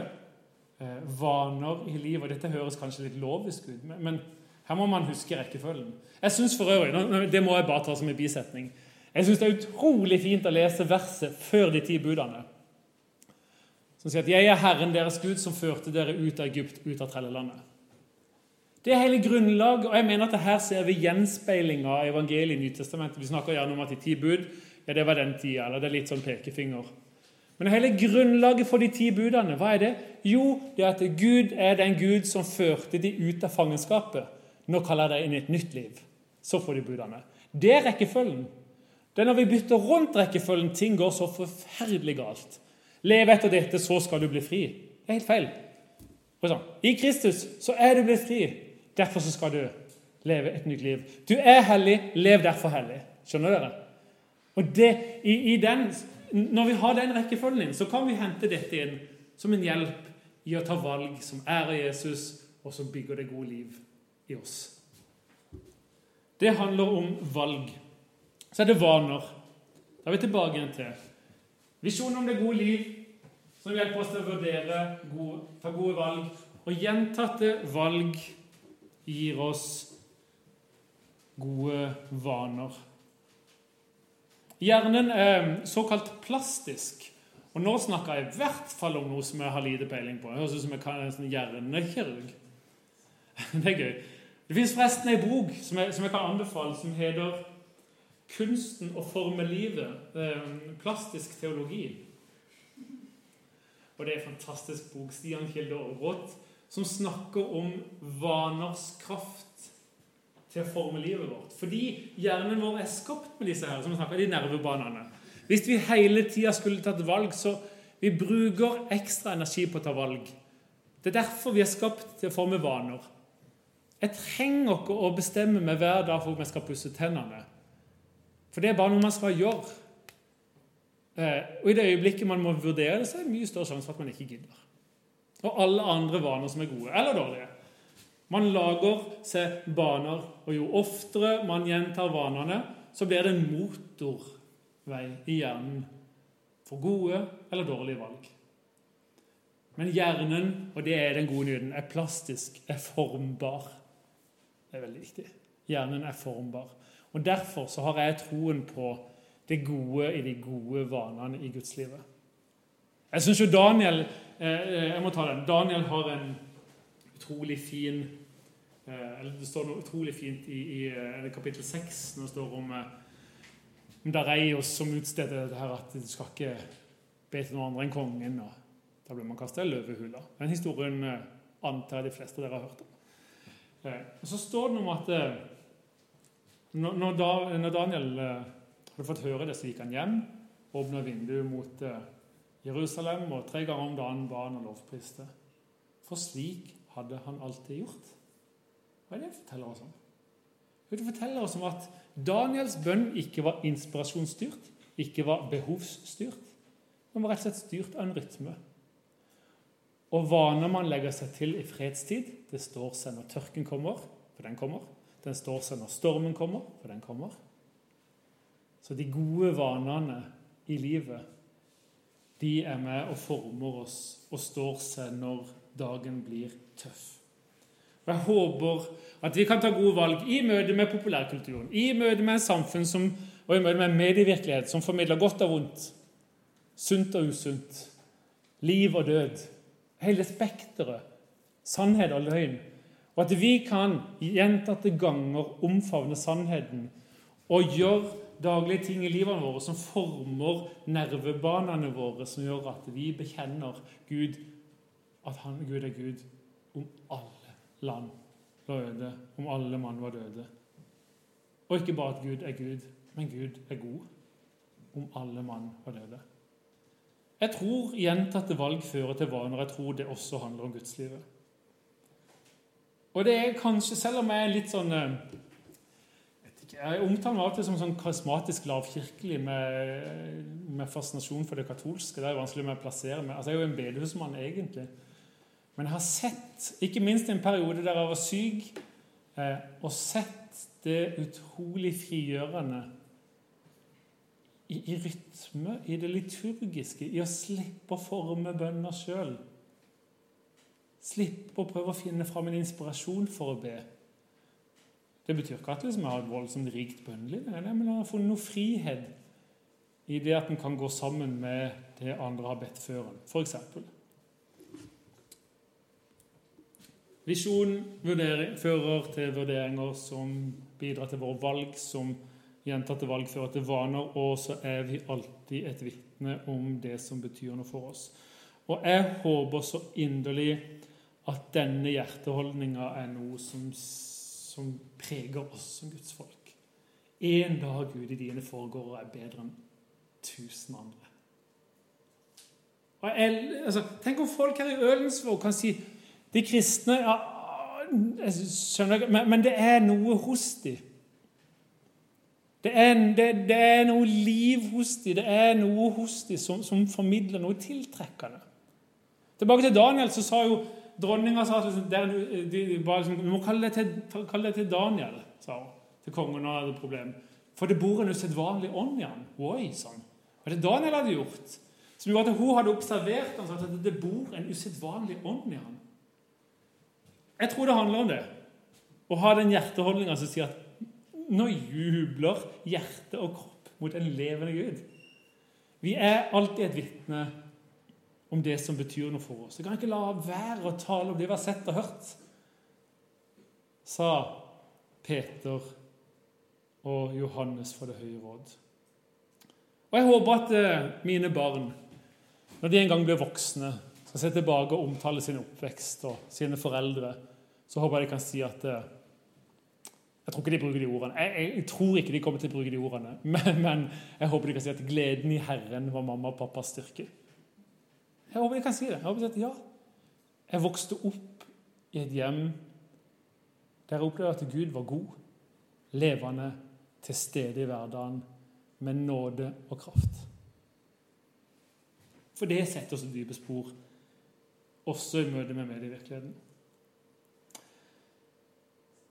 eh, vaner i livet. Dette høres kanskje litt lovisk ut, men, men her må man huske rekkefølgen. Jeg synes for øvrig, Det må jeg bare ta som en bisetning. Jeg syns det er utrolig fint å lese verset før de ti budene som sier at 'Jeg er Herren deres Gud, som førte dere ut av Egypt, ut av trellelandet'. Det er hele grunnlaget, og jeg mener at her ser vi gjenspeilinga av evangeliet i Nytestamentet. Vi snakker gjerne om at de ti bud ja, det var den tida, eller det er litt sånn pekefinger. Men hele grunnlaget for de ti budene, hva er det? Jo, det er at Gud er den Gud som førte de ut av fangenskapet. Nå kaller jeg det inn i et nytt liv. Så får de budene. Det er rekkefølgen. Det er når vi bytter rundt rekkefølgen, ting går så forferdelig galt. Leve etter dette, så skal du bli fri. Det er helt feil. I Kristus så er du blitt fri. Derfor så skal du leve et nytt liv. Du er hellig, lev derfor hellig. Skjønner dere? Og det, i, i den, Når vi har den rekkefølgen, så kan vi hente dette inn som en hjelp i å ta valg som ærer Jesus, og som bygger det gode liv i oss. Det handler om valg. Så er det vaner. Da er vi tilbake igjen til Visjonen om det gode liv, som hjelper oss til å vurdere, gode, ta gode valg. Og gjentatte valg gir oss gode vaner. Hjernen er såkalt plastisk. Og nå snakker jeg i hvert fall om noe som jeg har lite peiling på. Jeg høres ut som jeg kan en hjernekirurg. *laughs* Det er gøy. Det fins forresten ei bok som jeg, som jeg, kan anbefale, som heter 'Kunsten å forme livet'. Plastisk teologi. Og det er en fantastisk bok. Stian Kilde Aarbrot, som snakker om vaners kraft til å forme livet vårt. Fordi hjernen vår er skapt med disse her, som vi snakker, de nervebanene. Hvis vi hele tida skulle tatt valg, så vi bruker ekstra energi på å ta valg. Det er derfor vi er skapt til å forme vaner. Jeg trenger ikke å bestemme meg hver dag for om jeg skal pusse tennene. For det er bare noe man skal gjøre. Eh, og i det øyeblikket man må vurdere det, så er det mye større sjanse for at man ikke gidder. Og alle andre vaner som er gode eller dårlige. Man lager seg baner, og jo oftere man gjentar vanene, så blir det en motorvei i hjernen for gode eller dårlige valg. Men hjernen, og det er den gode nyheten, er plastisk, er formbar. Det er veldig viktig. Hjernen er formbar. Og Derfor så har jeg troen på det gode i de gode vanene i gudslivet. Jeg syns jo Daniel eh, jeg må ta den, Daniel har en utrolig fin eh, eller Det står noe utrolig fint i, i eh, kapittel 6 når det står om, om Dareios som utsteder det her at du skal ikke be til noen andre enn kongen. og Da blir man kastet i løvehula. Den historien antar jeg de fleste av dere har hørt om. Og Så står det noe om at når, Daniel eh, hadde fått høre det, så gikk han hjem, åpna vinduet mot eh, Jerusalem og tre ganger om dagen ba han og lovpriste. For slik hadde han alltid gjort. Hva er det han forteller oss om? Det forteller oss om at Daniels bønn ikke var inspirasjonsstyrt, ikke var behovsstyrt. Den var rett og slett styrt av en rytme. Og vaner man legger seg til i fredstid, det står seg når tørken kommer, for den kommer. Den står seg når stormen kommer, for den kommer. Så de gode vanene i livet, de er med og former oss og står seg når dagen blir tøff. Og Jeg håper at vi kan ta gode valg i møte med populærkulturen, i møte med samfunn som, og i møte med medievirkelighet som formidler godt og vondt, sunt og usunt, liv og død, hele spekteret, sannhet og løgn. Og at vi kan gjentatte ganger omfavne sannheten og gjøre daglige ting i livene våre som former nervebanene våre, som gjør at vi bekjenner Gud at han, Gud er Gud om alle land var øde, om alle mann var døde. Og ikke bare at Gud er Gud, men Gud er god om alle mann var døde. Jeg tror gjentatte valg fører til vaner. Jeg tror det også handler om gudslivet. Og det er kanskje, selv om jeg er litt sånn eh, Jeg omtaler meg alltid som sånn karismatisk lavkirkelig med, med, fascinasjon for det katolske. Det er vanskelig med å plassere meg. Altså, jeg er jo en bedehusmann, egentlig. Men jeg har sett, ikke minst i en periode der jeg var syk, eh, og sett det utrolig frigjørende i, i, rytme, i det liturgiske, i å slippe å forme bønner sjøl. Slippe å prøve å finne fram en inspirasjon for å be. Det betyr ikke at liksom, jeg har et voldsomt rikt bønneliv, men jeg har funnet noe frihet i det at en kan gå sammen med det andre har bedt før en, f.eks. Visjon fører til vurderinger som bidrar til våre valg, som gjentatte valg fører til vaner, og så er vi alltid et vitne om det som betyr noe for oss. Og jeg håper så inderlig at denne hjerteholdninga er noe som, som, preger oss som Guds folk. En dag, Gud, i dine foregårder er bedre enn tusen andre. Jeg, altså, tenk om folk her i Ølensvåg kan si de kristne ja, jeg skjønner, men, men det er noe hos dem det er, det, det er, noe liv hos dem, det er noe hos dem som, som, formidler noe tiltrekkende. Tilbake til Daniel, så sa jo dronninga at liksom, de, de, liksom, Du må kalle det, til, kalle det, til, Daniel, sa hun til kongen når han hadde problem. For det bor en usedvanlig ånd i ham. Oi, sånn. Og det Daniel hadde gjort, som gjorde at hun hadde observert han, at det bor en usedvanlig ånd i han. Jeg tror det handler om det. Å ha den hjerteholdninga som sier at nå jubler hjerte og kropp mot en levende Gud. Vi er alltid et vitne om det som betyr noe for oss. Vi kan ikke la være å tale om det vi har sett og hørt, sa Peter og Johannes fra Det høye råd. Og Jeg håper at eh, mine barn, når de en gang blir voksne, skal se tilbake og omtale sin oppvekst og sine foreldre, så håper jeg de kan si at eh, jeg tror ikke de bruker de ordene. Jeg, jeg, jeg, tror ikke de kommer til å bruke de ordene. *laughs* Men, men, jeg håper de kan si at gleden i Herren var mamma og pappas styrke. Jeg håper de kan si det. Jeg håper de at ja, jeg vokste opp i et hjem der jeg opplevde at Gud var god, levende, til stede i hverdagen, med nåde og kraft. For det setter så dype spor, også i møte med medievirkeligheten.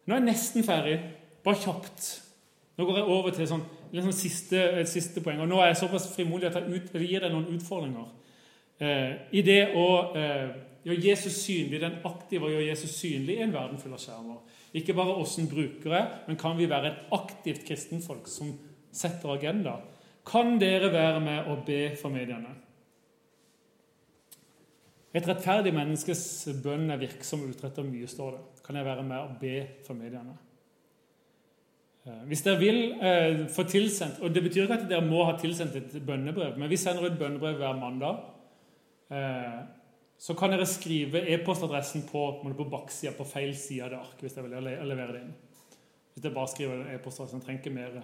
Nå er jeg nesten ferdig. Bare kjapt. Nå går jeg over til sånn, liksom siste, siste poeng. og Nå er jeg såpass frimodig at jeg, ut, jeg gir deg noen utfordringer. Eh, I det å eh, gjøre Jesus synlig, den aktive å gjøre Jesus synlig i en verden full av skjermer. Ikke bare åssen brukere, men kan vi være et aktivt kristenfolk som setter agenda? Kan dere være med og be for mediene? Et rettferdig menneskes bønn er virksom og utretter mye, står det. Kan jeg være med og be for mediene? Eh, hvis dere vil eh, få tilsendt Og det betyr ikke at dere må ha tilsendt et bønnebrev, men vi sender ut bønnebrev hver mandag. Eh, så kan dere skrive e-postadressen på, på baksida på feil side av det arket hvis dere vil levere det inn. Hvis dere bare skriver e-postadressen, trenger ikke mer.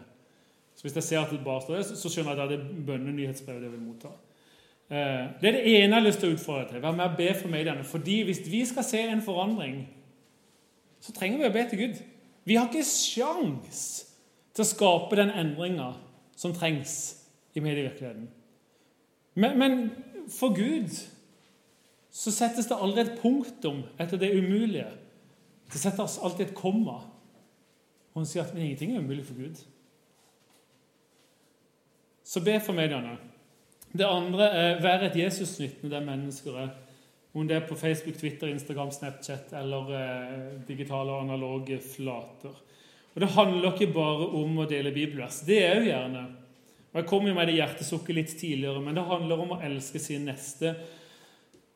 Så hvis dere ser at det bare står det, så skjønner jeg at det er bønnenyhetsbrevet dere vil motta. Eh, det er det ene jeg har lyst til å utfordre til. Vær med og be for mediene. Fordi hvis vi skal se en forandring, så trenger vi å be til Gud. Vi har ikke sjans til å skape den endringa som trengs i medievirkeligheten. Men, men, for Gud så settes det aldri et punktum etter det umulige. Det settes alltid et komma. Og hun sier at ingenting er umulig for Gud. Så be for mediene. Det andre er være et Jesus-nyttende der mennesker er. Om det er på Facebook, Twitter, Instagram, Snapchat eller eh, digitale og analoge flater. Og Det handler ikke bare om å dele bibelvers. Det er jo gjerne. Og Jeg kom jo med det hjertesukket litt tidligere, men det handler om å elske sin neste.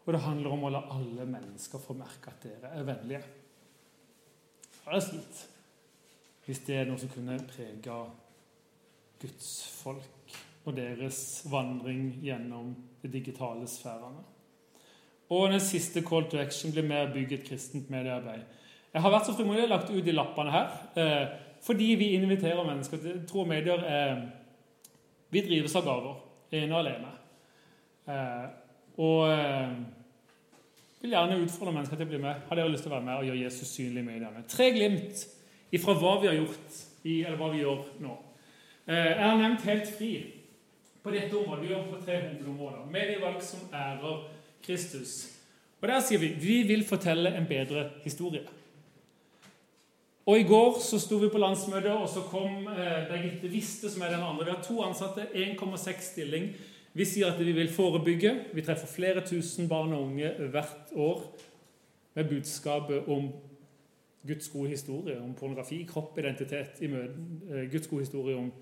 Og det handler om å la alle mennesker få merke at dere er vennlige. Det er slitt hvis det er noe som kunne prega Guds folk og deres vandring gjennom de digitale sfærene. Og den siste call to action blir med å bygge et kristent mediearbeid. Jeg har vært så frimodig og lagt ut de lappene her eh, fordi vi inviterer mennesker til tro og medier. Eh, vi drives av gaver, ene og alene. Eh, og vil gjerne utfordre mennesker til å bli med. Har dere lyst til å være med og gjøre Jesus synlig i mediene? Tre glimt ifra hva vi har gjort, i, eller hva vi gjør nå. Jeg har nevnt Helt fri på dette området. Vi gjør på tre hovedområder. Medievalg som ærer Kristus. Og der sier vi vi vil fortelle en bedre historie. Og I går så sto vi på landsmøtet, og så kom eh, Birgitte Wiste, som er den andre. Vi har to ansatte, 1,6 stilling. Vi sier at vi vil forebygge. Vi treffer flere tusen barn og unge hvert år med budskapet om Guds gode historie om pornografi, kropp, identitet i møte, eh, Guds gode historie om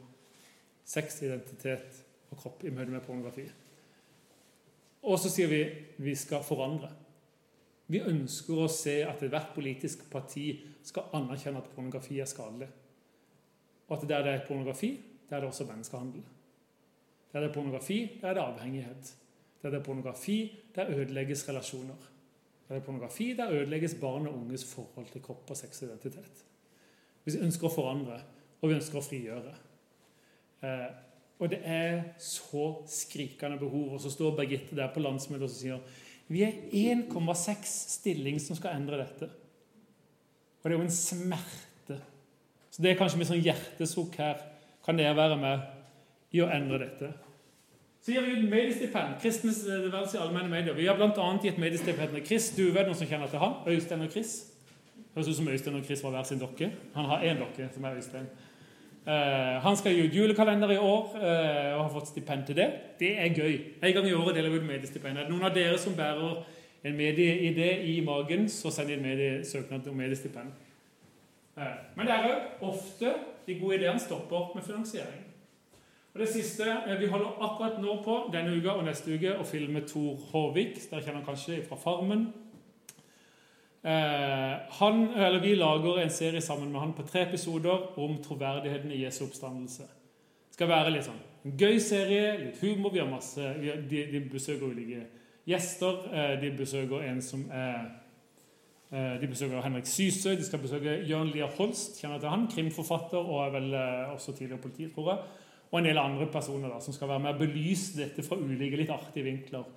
sexidentitet og kropp i møte med pornografi. Og så sier vi vi skal forandre. Vi ønsker å se at ethvert politisk parti skal anerkjenne at pornografi er skadelig. Og at der det er pornografi, der er det også menneskehandel. Der det er pornografi, der er det avhengighet. Der det er pornografi, der ødelegges relasjoner. Der det er pornografi, der ødelegges barn og unges forhold til kropp og sexidentitet. Vi ønsker å forandre, og vi ønsker å frigjøre. Eh, og det er så skrikende behov. Og så står Birgitte der på landsmøtet og sier vi er 1,6 stilling som skal endre dette. Og det er jo en smerte. Så det er kanskje med sånn hjertesukk her. Kan dere være med i å endre dette? Så gir vi ut mediestipend. Kristens verdens i allmenne medier. Vi har bl.a. gitt mediestipend til Chris Duve, noen som kjenner til han. Øystein og Chris. Høres ut som Øystein og Chris var hver sin dokke. Han har én dokke, som er Øystein. Uh, han skal gi ut julekalender i år uh, og har fått stipend til det. Det er gøy. En gang i året deler vi ut mediestipend. Er det noen av dere som bærer en medieidé i magen, så send inn mediesøknad om mediestipend. Uh, men det er òg ofte de gode ideene stopper med finansiering. Og det siste, Vi holder akkurat nå på denne uka og neste uke å filme Tor Håvik. Dere kjenner kanskje fra Farmen. Eh, han, Vi lager en serie sammen med han på tre episoder om troverdigheten i Jesu oppstandelse. Det skal være litt sånn en gøy serie, litt humor. vi har masse, de, de, besøker ulike gjester. Eh, de besøker en som er eh, De besøker Henrik Sysøy, de skal besøke Jørn Lier Holst, kjenner til han, krimforfatter og er vel også tidligere politi, tror jeg. Og en del andre personer da, som skal være med og belyse dette fra ulike, litt artige vinkler.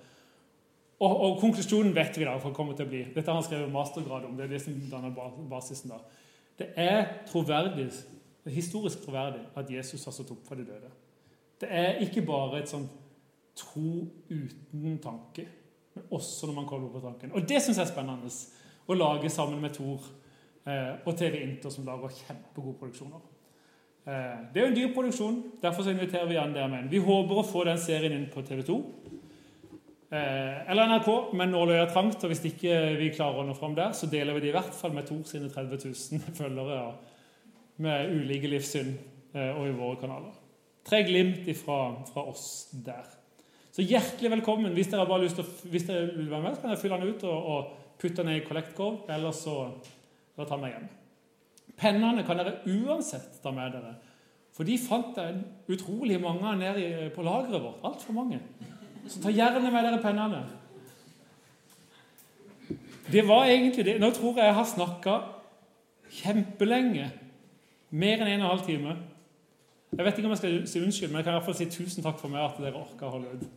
Og, og, konklusjonen vet vi da, for kommer komme til å bli. Dette har han skrevet mastergrad om. Det er det som danner basisen da. Det er troverdig, er historisk troverdig at Jesus har stått opp for de døde. Det er ikke bare et sånt tro uten tanke, men også når man kommer på tanken. Og det syns jeg er spennende å lage sammen med Tor eh, og TV Inter, som lager kjempegode produksjoner. Eh, det er jo en dyr produksjon, derfor så inviterer vi an der med en. Vi håper å få den serien inn på TV 2. Eh, eller NRK, men nåløyet er trangt, og hvis ikke vi klarer å nå fram der, så deler vi det i hvert fall med Tor sine 30 000 *laughs* følgere med ulike livssyn eh, og i våre kanaler. Tre glimt fra, fra oss der. Så hjertelig velkommen. Hvis dere, bare lyst til, hvis dere vil være med, så kan jeg fylle den ut og, og putte den i kollektkorv, eller så da ta meg hjem. Pennene kan dere uansett ta med dere. For de fant jeg utrolig mange nede på lageret vårt. Altfor mange. Så ta gjerne med dere pennene. Det var egentlig det. Nå tror jeg jeg har snakka kjempelenge. Mer enn en og en halv time. Jeg vet ikke om jeg skal si unnskyld, men jeg kan i hvert fall si tusen takk for meg at dere orka å holde ut.